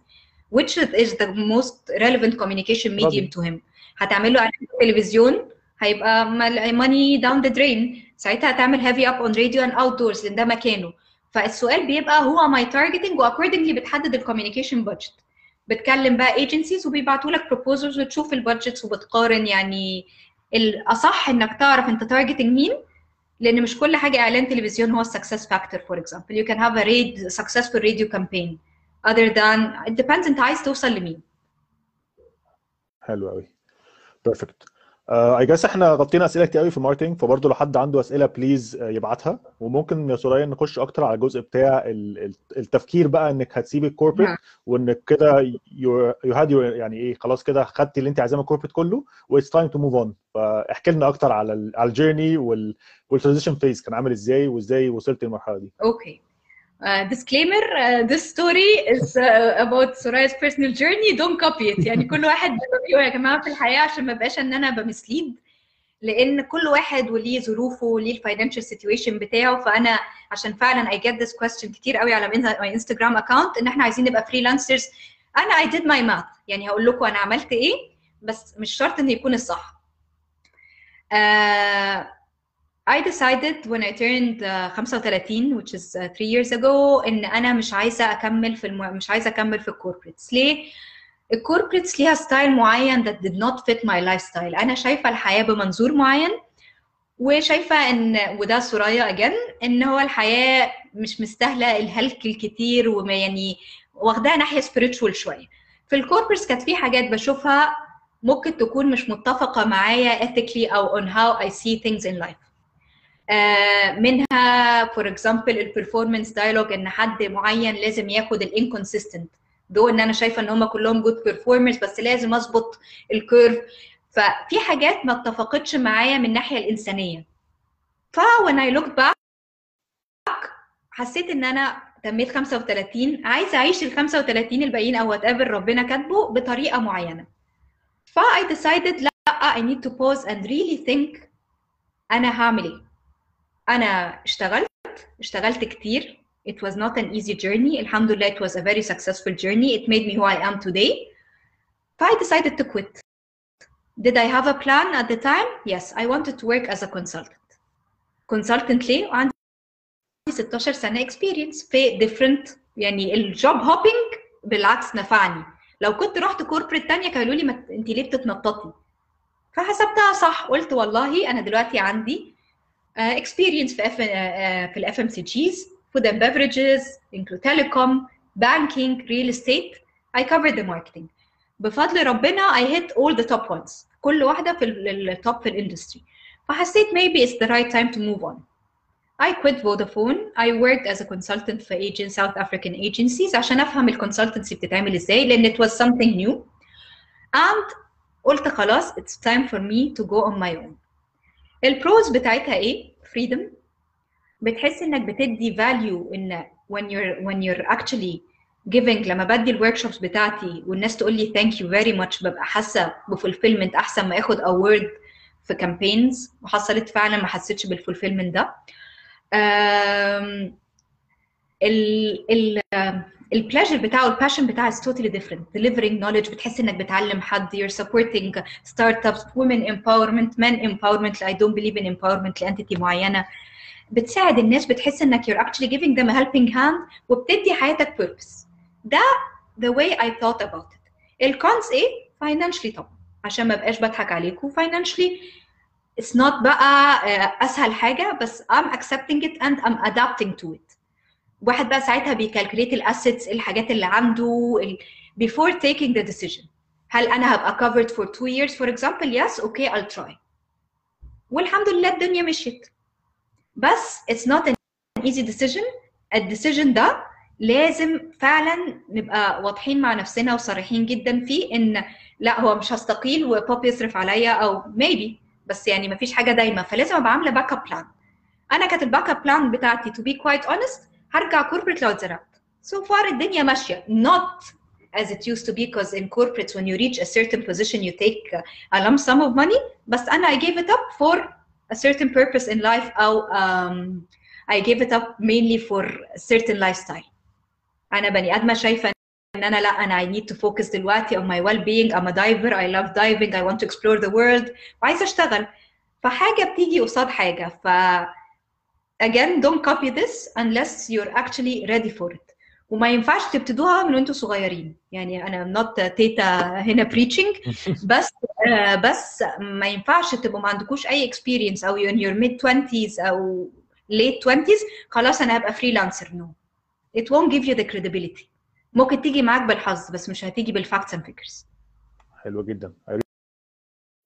which is the most relevant communication medium to him هتعمل له اعلان في التلفزيون هيبقى مال- money down the drain ساعتها هتعمل heavy up on radio and outdoors لان ده مكانه فالسؤال بيبقى who am I targeting و accordingly بتحدد ال communication budget. بتكلم بقى agencies وبيبعتوا لك proposals وتشوف ال budgets وبتقارن يعني الاصح إنك تعرف أنت targeting مين لأن مش كل حاجة إعلان تلفزيون هو ال success factor for example you can have a raid successful radio campaign. Other than it depends أنت عايز توصل لمين. حلو قوي perfect I guess إحنا غطينا أسئلة كتير قوي في ال marketing فبرضه لو حد عنده أسئلة please يبعتها وممكن يا ثريا نخش أكتر على الجزء بتاع ال- ال- التفكير بقى إنك هتسيب ال corporate نعم. وإنك كده you had يعني إيه خلاص كده خدتي اللي أنت عايزاه من ال corporate كله what's time to move on فاحكي لنا أكتر على على ال journey وال transition phase كان عامل إزاي وإزاي وصلت للمرحلة دي Okay. This story is uh, about Soraya's personal journey. Don't copy it. يعني كل واحد يا جماعة في الحياة عشان ما بقاش إن أنا ب mislead لأن كل واحد وليه ظروفه وليه ال financial situation بتاعه فأنا عشان فعلا I get this question كتير قوي على my انستجرام account إن إحنا عايزين نبقى freelancers أنا I did my math يعني هقول لكم أنا عملت إيه بس مش شرط إن يكون الصح. Uh, I decided when I turned uh, 35 which is uh, three years ago إن أنا مش عايزة أكمل في الم... مش عايزة أكمل في ال corporates ليه؟ ال corporates ليها style معين that did not fit my lifestyle. أنا شايفة الحياة بمنظور معين وشايفة ان وده سوريا اجن إن هو الحياة مش مستاهلة الهلك الكتير وما يعني واخداها ناحية spiritual شوية. في ال corporates كانت في حاجات بشوفها ممكن تكون مش متفقة معايا ethically أو on how I see things in life. منها for example ال performance dialogue إن حد معين لازم ياخد ال inconsistent do إن أنا شايفة إن هم كلهم good performers بس لازم أظبط ال curve ففي حاجات ما اتفقتش معايا من الناحية الإنسانية. ف when I looked back حسيت إن أنا تميت 35 عايزة أعيش ال 35 الباقيين أو وات ايفر ربنا كاتبه بطريقة معينة. ف I decided لا I need to pause and really think أنا هعمل إيه. أنا اشتغلت اشتغلت كتير. It was not an easy journey. الحمد لله it was a very successful journey. It made me who I am today. I decided to quit. Did I have a plan at the time? Yes I wanted to work as a consultant. Consultant ليه؟ وعندي 16 سنة experience في different يعني ال job hopping بالعكس نفعني. لو كنت رحت corporate تانية قالوا لي. انت ليه بتتنططي؟ فحسبتها صح. قلت والله أنا دلوقتي عندي اكسبيرينس uh, في اف uh, في الاف ام سي جيز فود اند بeverages include telecom banking real estate I covered the marketing بفضل ربنا I hit all the top ones كل واحده في التوب في الاندستري فحسيت maybe it's the right time to move on I quit Vodafone. I worked as a consultant for agent South African agencies عشان افهم الكونسلتنسي بتتعمل ازاي لان it was something new. And قلت خلاص it's time for me to go on my own. ال pros بتاعتها إيه؟ freedom. بتحس انك بتدي value ان when you're when you're actually giving لما بدي ال workshops بتاعتي والناس تقول لي thank you very much ببقى حاسة ب fulfillment أحسن ما آخد award في campaigns وحصلت فعلا ما حسيتش بال fulfillment ده. ال ال ال pleasure بتاعه ال passion بتاعه is totally different delivering knowledge بتحس انك بتعلم حد you're supporting startups women empowerment men empowerment I don't believe in empowerment ل entity معينه بتساعد الناس بتحس انك you're actually giving them a helping hand وبتدي حياتك purpose ده the way I thought about it ال cons إيه financially طبعا عشان ما بقاش بضحك عليكم financially it's not بقى اسهل حاجة بس I'm accepting it and I'm adapting to it واحد بقى ساعتها بي calculate ال assets الحاجات اللي عنده before taking the decision. هل أنا هبقى covered for two years for example yes okay I'll try. والحمد لله الدنيا مشيت. بس it's not an easy decision. ال decision ده لازم فعلا نبقى واضحين مع نفسنا وصريحين جدا فيه إن لا هو مش هستقيل وبابا يصرف عليا أو maybe بس يعني مفيش حاجة دايما. فلازم أبقى عاملة backup plan أنا كانت ال backup plan بتاعتي to be quite honest هرجع كوربريت لو اتزرعت so far الدنيا ماشيه not as it used to be because in corporates when you reach a certain position you take a lump sum of money بس انا I gave it up for a certain purpose in life او um, I gave it up mainly for a certain lifestyle انا بني ادمه شايفه ان انا لا انا I need to focus دلوقتي on my well being I'm a diver I love diving I want to explore the world وعايزه اشتغل فحاجه بتيجي قصاد حاجه ف again don't copy this unless you're actually ready for it. وما ينفعش تبتدوها من وانتوا صغيرين. يعني أنا not تيتا هنا preaching. <laughs> بس uh, بس ما ينفعش تبقوا ما عندكوش أي experience أو in your mid 20s أو late 20s خلاص أنا هبقى freelancer no. It won't give you the credibility. ممكن تيجي معاك بالحظ بس مش هتيجي بال facts and figures. حلو جدا.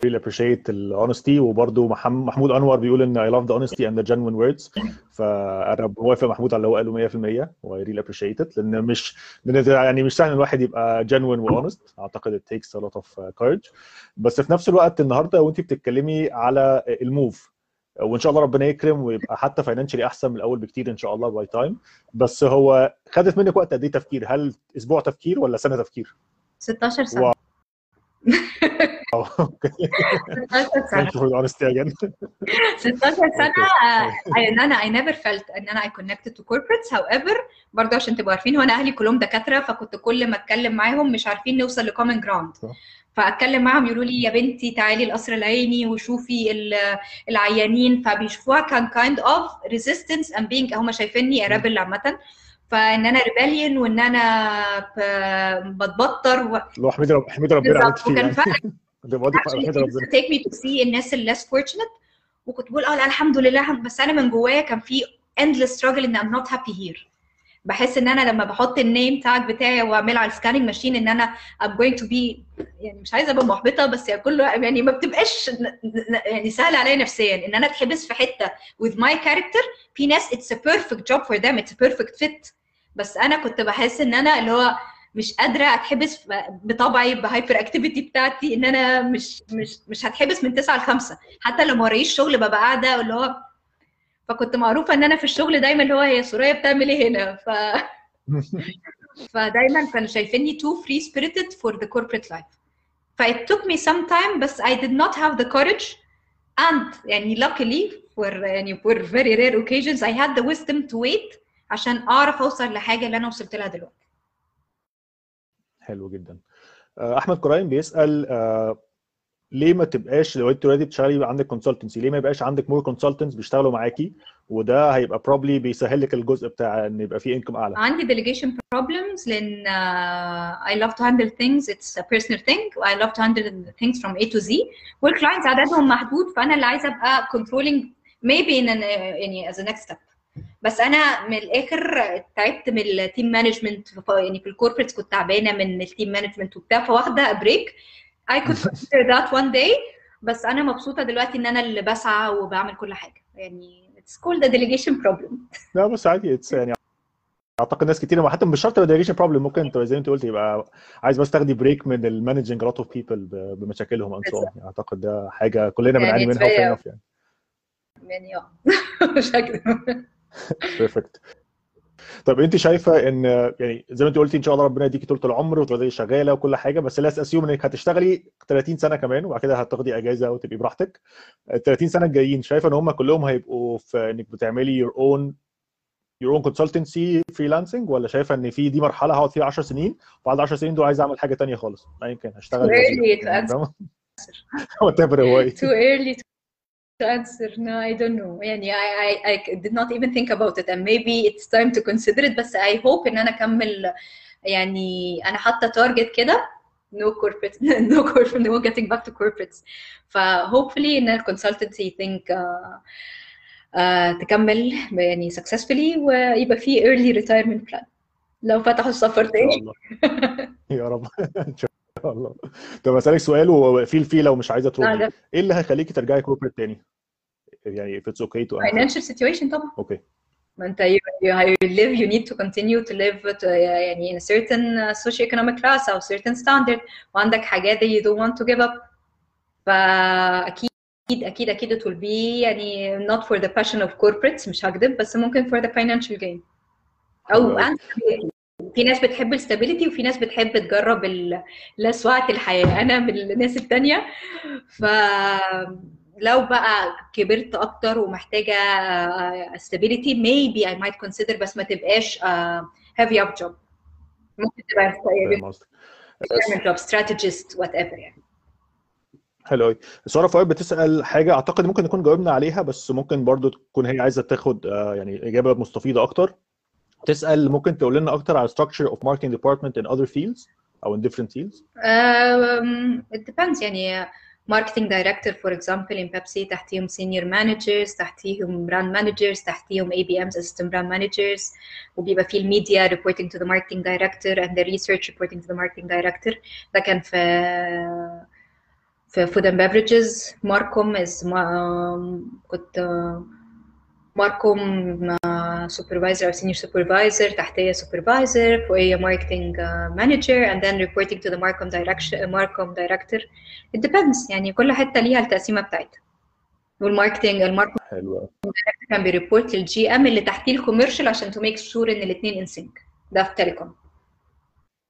Really appreciate ال honesty. وبرده محمود أنور بيقول إن I love the honesty and the genuine words. فأنا بوافق محمود على اللي هو قاله 100% و I really appreciate it. لأن مش لأن يعني مش سهل الواحد يبقى genuine و honest. أعتقد it takes a lot of courage. بس في نفس الوقت النهارده وانت بتتكلمي على ال move وإن شاء الله ربنا يكرم ويبقى حتى financially أحسن من الأول بكتير إن شاء الله by time بس هو خدت منك وقت قد إيه تفكير؟ هل أسبوع تفكير ولا سنة تفكير؟ 16 سنة. <laughs> <laughs> 16 سنة. 16 <laughs> سنة. ان أنا I never felt ان أنا I connected to corporates. However برضه عشان تبقوا عارفين هو أنا أهلي كلهم دكاترة فكنت كل ما اتكلم معاهم مش عارفين نوصل ل common ground فاتكلم معاهم يقولوا لي يا بنتي تعالي القصر العيني وشوفي العيانين. فبيشوفوها كان kind of resistance I'm being هم شايفيني rebel عامة. فإن أنا rebellion وإن أنا بتبطر و... لو احمدي رب احمدي ربنا ع اللي فيه وكان فعلا <laughs> حميد ربنا take me to see الناس less fortunate وكنت بقول آه لا الحمد لله بس أنا من جوايا كان في endless struggle إن I'm not happy here. بحس إن أنا لما بحط ال name tag بتاعي واعمله على ال scanning machine إن أنا I'm going to be يعني مش عايزة أبقى محبطة بس يعني كله يعني ما بتبقاش يعني سهل عليا نفسيا. إن أنا أتحبس في حتة with my character في ناس it's a perfect job for them it's a perfect fit. بس أنا كنت بحس إن أنا اللي هو مش قادرة أتحبس بطبعي بال hyperactivity بتاعتي إن أنا مش مش مش هتحبس من 9 ل 5 حتى لو ما ورايش شغل ببقى قاعدة اللي هو فكنت معروفة إن أنا في الشغل دايما اللي هو هي ثريا بتعمل إيه هنا؟ ف <laughs> فدايما كانوا شايفيني too free spirited for the corporate life. ف it took me some time بس I did not have the courage and يعني luckily for يعني for very rare occasions I had the wisdom to wait عشان أعرف أوصل لحاجة اللي أنا وصلت لها دلوقتي. حلو جدا. أحمد كرايم بيسأل ليه ما تبقاش لو انت already بتشتغلي يبقى عندك consultancy ليه ما يبقاش عندك more consultants بيشتغلوا معاكي؟ وده هيبقى probably بيسهل لك الجزء بتاع إن يبقى في income أعلى. عندي delegation problems لأن I love to handle things it's a personal thing I love to handle things from A to Z. وال clients عددهم محدود فأنا اللي عايزة أبقى maybe in an, يعني as a next بس أنا من الآخر تعبت من ال team management يعني في ال corporates كنت تعبانة من ال team management وبتاع فواخدة break I could <laughs> consider that one day. بس أنا مبسوطة دلوقتي إن أنا اللي بسعى وبعمل كل حاجة. يعني it's called a delegation problem. <laughs> لا بس عادي it's يعني أعتقد ناس كتير حتى مش شرط delegation problem ممكن انت زي ما أنت قلت يبقى عايز بس تاخدي break من ال managing lot of people بمشاكلهم يعني أعتقد ده حاجة كلنا بنعاني يعني منها very- يعني. يعني آه. <laughs> مش هكذب. <laughs> perfect طب انت شايفة ان يعني زي ما انت قلتي ان شاء الله ربنا يديكي طول العمر وتفضلي شغالة وكل حاجة بس let's assume انك هتشتغلي 30 سنة كمان وبعد كده هتاخدي اجازة وتبقي براحتك ال 30 سنة الجايين شايفة ان هم كلهم هيبقوا في انك بتعملي your own your own consultancy freelancing ولا شايفة ان في دي مرحلة هقعد فيها 10 سنين وبعد 10 سنين دول عايز اعمل حاجة تانية خالص ايا كان هشتغل وزير. to يعني answer. فاهمة؟ <laughs> whatever هو too early to to answer no I don't know يعني I, I, I did not even think about it and maybe it's time to consider it بس I hope ان انا اكمل يعني انا حاطه تارجت كده no corporate <laughs> no corporate no getting back to corporates ف hopefully ان ال consultancy think uh, uh, تكمل يعني successfully ويبقى في early retirement plan لو فتحوا السفر ان شاء تاني الله <laughs> يا رب <laughs> ان شاء الله طب اسالك سؤال وفيل فيه لو مش عايزه آه، تردي إيه اللي هيخليكي ترجعي كوربريت تاني؟ يعني if it's okay to financial situation طبعا أوكي ما انت you, you, live you need to continue to live to, يعني in a certain socio-economic class أو certain standard وعندك حاجات that you don't want to give up فاكيد أكيد أكيد it will be يعني not for the passion of corporates مش هكذب بس ممكن for the financial gain أو and. في ناس بتحب الستابيليتي وفي ناس بتحب تجرب لسوعة الحياة. أنا من الناس التانية. ف لو بقى كبرت أكتر ومحتاجة stability maybe I might consider بس ما تبقاش uh, heavy up job. ممكن تبقى job strategist whatever يعني. حلو قوي سارة فؤاد بتسأل حاجة أعتقد ممكن نكون جاوبنا عليها بس ممكن برضو تكون هي عايزة تاخد آه، يعني إجابة مستفيضه أكتر. تسال ممكن تقول لنا اكتر على structure of marketing department in other fields او in different fields Um, it depends يعني marketing director for example in Pepsi تحتيهم senior managers تحتيهم brand managers تحتيهم ABMs assistant brand managers وبيبقى في الميديا reporting to the marketing director and the research reporting to the marketing director ده كان في في food and beverages ماركوم is ما كنت ماركوم supervisor أو senior supervisor تحتيه supervisor فوقيه uh, manager and then reporting to the Marcom direction Marcom director. It depends يعني كل حتة ليها التقسيمة بتاعتها. والماركتنج الماركتنج حلو كان بي report لل GM اللي تحتيه ال commercial عشان to make sure إن الاثنين in sync ده في telecom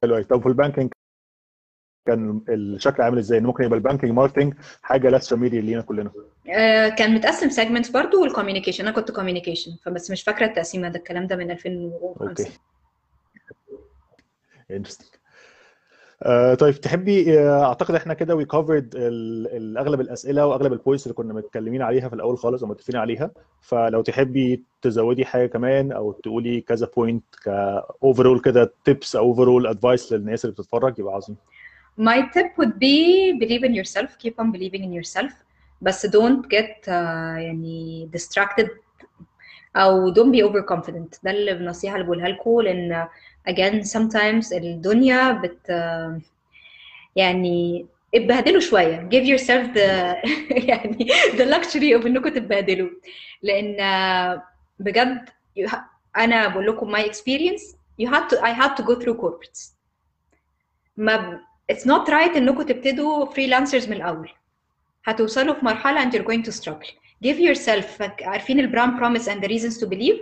حلو طب في ال banking كان الشكل عامل إزاي؟ ممكن يبقى ال banking marketing حاجة لسه جديدة علينا كلنا. آه كان متقسم segments برضو وال communication أنا كنت communication فبس مش فاكرة التقسيمه ده. الكلام ده من 2005 okay. interesting آه طيب تحبي آه، أعتقد إحنا كده we covered اغلب الأسئلة وأغلب ال points اللي كنا متكلمين عليها في الأول خالص أو متفقين عليها. فلو تحبي تزودي حاجة كمان أو تقولي كذا point ك overall كده tips أو overall advice للناس اللي بتتفرج يبقى عظيم. My tip would be believe in yourself keep on believing in yourself بس don't get uh, يعني distracted او don't be overconfident ده اللي النصيحه اللي بقولها لكم لان again sometimes الدنيا بت يعني اتبهدلوا شويه give yourself the <laughs> يعني the luxury of انكم تتبهدلوا لان uh, بجد you ha- انا بقول لكم my experience you had to I had to go through corporates ما ب- it's not right انكم تبتدوا freelancers من الاول هتوصلوا في مرحله and you're going to struggle give yourself عارفين البراند promise and the reasons to believe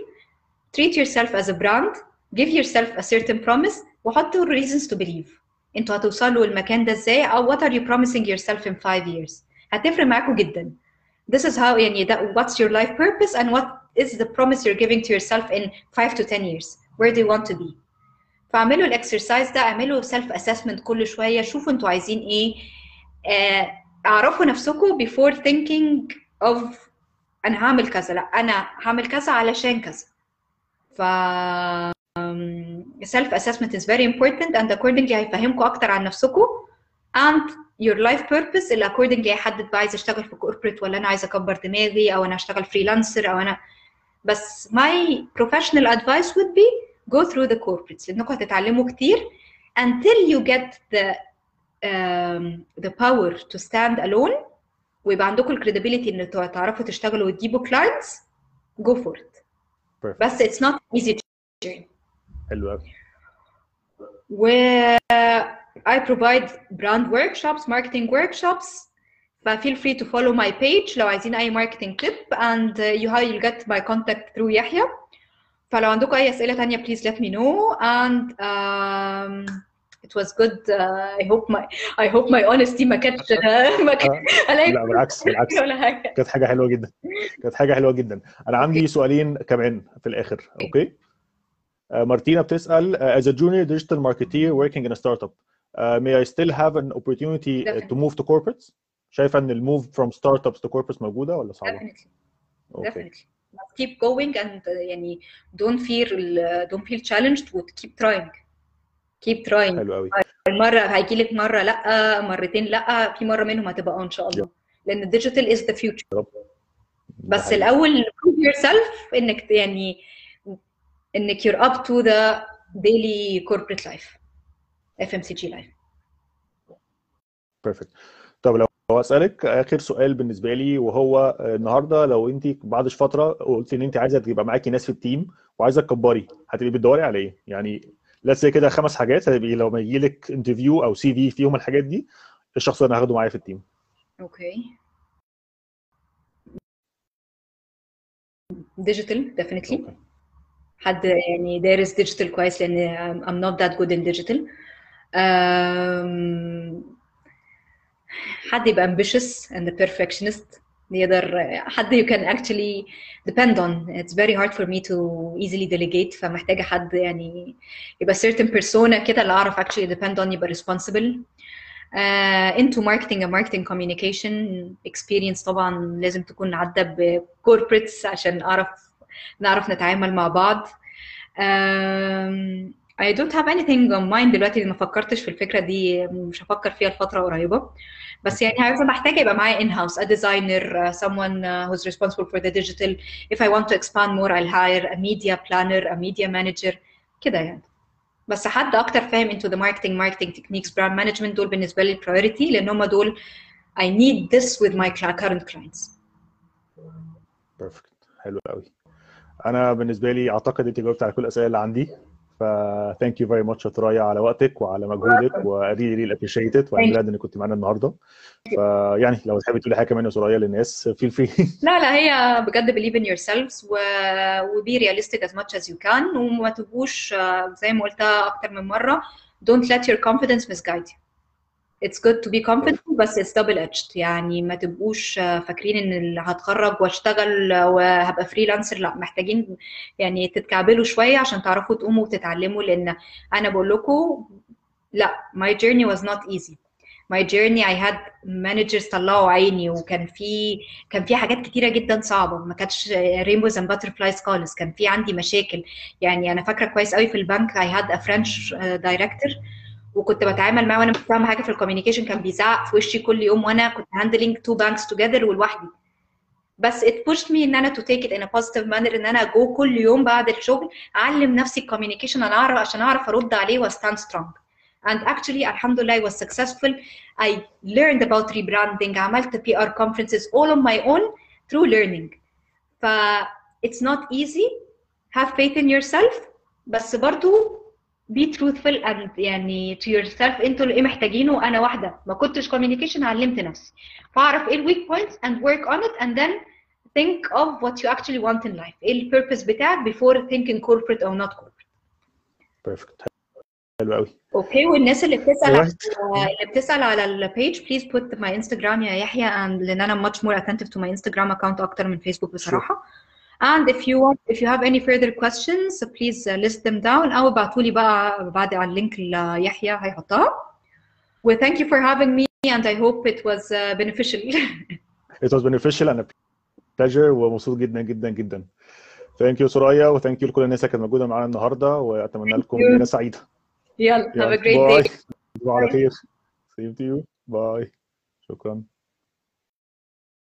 treat yourself as a brand give yourself a certain promise وحطوا reasons to believe انتوا هتوصلوا المكان ده ازاي او what are you promising yourself in five years هتفرق معاكم جدا this is how يعني that what's your life purpose and what is the promise you're giving to yourself in five to ten years where do you want to be فاعملوا الاكسرسايز ده اعملوا سيلف اسسمنت كل شوية شوفوا أنتوا عايزين إيه. آه اعرفوا نفسكم before thinking of أنا هعمل كذا لا أنا هعمل كذا علشان كذا. ف self assessment is very important and accordingly هيفهمكم أكتر عن نفسكم and your life purpose اللي accordingly هيحدد بقى عايز اشتغل في corporate ولا أنا عايز أكبر دماغي أو أنا هشتغل فريلانسر أو أنا. بس my professional advice would be go through the corporates لانكم هتتعلموا كتير until you get the um, the power to stand alone ويبقى عندكم الكريديبيليتي ان انتوا تعرفوا تشتغلوا وتجيبوا clients go for it Perfect. بس it's not easy journey حلو قوي و I provide brand workshops marketing workshops ف feel free to follow my page لو عايزين اي marketing tip and uh, you will get my contact through يحيى فلو عندكم اي اسئله تانية please let me know and um, it was good uh, I hope my I hope my honesty ما كانتش ما كانت لا بالعكس بالعكس كانت حاجة حلوة جدا كانت حاجة حلوة جدا أنا عندي سؤالين كمان في الآخر أوكي آه، مارتينا بتسال uh, as a junior digital marketeer working in a startup uh, may I still have an opportunity uh, to move to corporates شايفه ان الموف from startups to corporates موجوده ولا صعبه؟ definitely أوكي definitely But keep going and uh, يعني don't fear don't feel challenged و keep trying keep trying حلو قوي المرة هيجي لك مرة لا مرتين لا في مرة منهم هتبقى آه ان شاء الله لأن ال digital the future ده بس. الأول prove yourself انك يعني انك you're up to the daily corporate life FMCG life perfect طب لو لو أسألك آخر سؤال بالنسبة لي وهو النهارده لو أنت بعد فترة قلت إن أنت عايزة تبقى معاكي ناس في ال team وعايزة تكبري هتبقي بتدوري على إيه؟ يعني لسه زي كده خمس حاجات هتبقي لو ما يجي لك interview أو CV فيهم الحاجات دي الشخص اللي أنا هاخده معايا في ال team okay definitely okay. حد يعني دارس digital كويس لأن not that good in digital um, حد يبقى ambitious and a perfectionist يقدر حد you can actually depend on it's very hard for me to easily delegate فمحتاجة حد يعني يبقى certain persona كده اللي أعرف actually depend on يبقى responsible uh, into marketing and marketing communication experience طبعا لازم تكون عدى بcorporates عشان أعرف نعرف نتعامل مع بعض um, I don't have anything on mind دلوقتي ما فكرتش في الفكرة دي مش هفكر فيها لفترة قريبة بس يعني عايزة محتاجة يبقى معايا in house a designer uh, someone uh, who's responsible for the digital if I want to expand more I'll hire a media planner a media manager كده يعني بس حد أكتر فاهم into the marketing marketing techniques brand management دول بالنسبة لي priority لأن هم دول I need this with my current clients perfect حلو قوي أنا بالنسبة لي اعتقد انت جاوبت على كل الاسئله اللي عندي ف thank you very much يا ثريا على وقتك وعلى مجهودك و really really appreciated وأنا ان كنت معانا النهارده. فيعني لو تحبي تقولي حاجة كمان يا ثريا للناس في في <laughs> لا لا هي بجد believe in yourselves و be realistic as much as you can وما تبقوش آه، زي ما قلتها أكتر من مرة don't let your confidence misguide you. It's good to be confident بس it's double edged يعني ما تبقوش آه، فاكرين إن اللي هتخرج واشتغل وهبقى freelancer لا محتاجين يعني تتكعبلوا شوية عشان تعرفوا تقوموا وتتعلموا. لأن أنا بقول لكم لا my journey was not easy. My journey I had managers طلعوا عيني وكان في كان في حاجات كتيرة جدا صعبة. ما كانتش rainbows and butterflies خالص. كان في عندي مشاكل. يعني أنا فاكرة كويس قوي في البنك I had a French uh, director. وكنت بتعامل معاه وأنا مش فاهمة حاجة في ال communication كان بيزعق في وشي كل يوم وأنا كنت handling two banks together ولوحدي. بس it pushed me إن أنا take it in a positive manner إن أنا جو كل يوم بعد الشغل أعلم نفسي ال communication أنا اعرف عشان أعرف أرد عليه و stand strong. And actually الحمد لله I was successful. I learned about rebranding عملت PR conferences all on my own through learning. ف it's not easy. Have faith in yourself. بس برضو be truthful and يعني to yourself أنتوا إيه محتاجينه أنا واحدة. ما كنتش communication علمت نفسي. فاعرف إيه ال weak points and work on it and then think of what you actually want in life. إيه ال purpose بتاعك before thinking corporate or not corporate. perfect حلو قوي. okay والناس اللي بتسأل اللي بتسأل على ال page please put my Instagram يا يحيى لأن أنا much more attentive to my Instagram account أكتر من فيسبوك بصراحة. sure. And if you want if you have any further questions please uh, list them down أو ابعتوا لي بقى بعد على ال link اللي يحيى هيحطها و thank you for having me and I hope it was uh, beneficial. It was beneficial and a pleasure ومبسوط جدا جدا جدا. thank you Soraya و thank you لكل الناس اللي كانت موجوده معانا النهارده واتمنى لكم you. ليله سعيده. يلا have a great day. على خير. Same to you. bye. شكرا.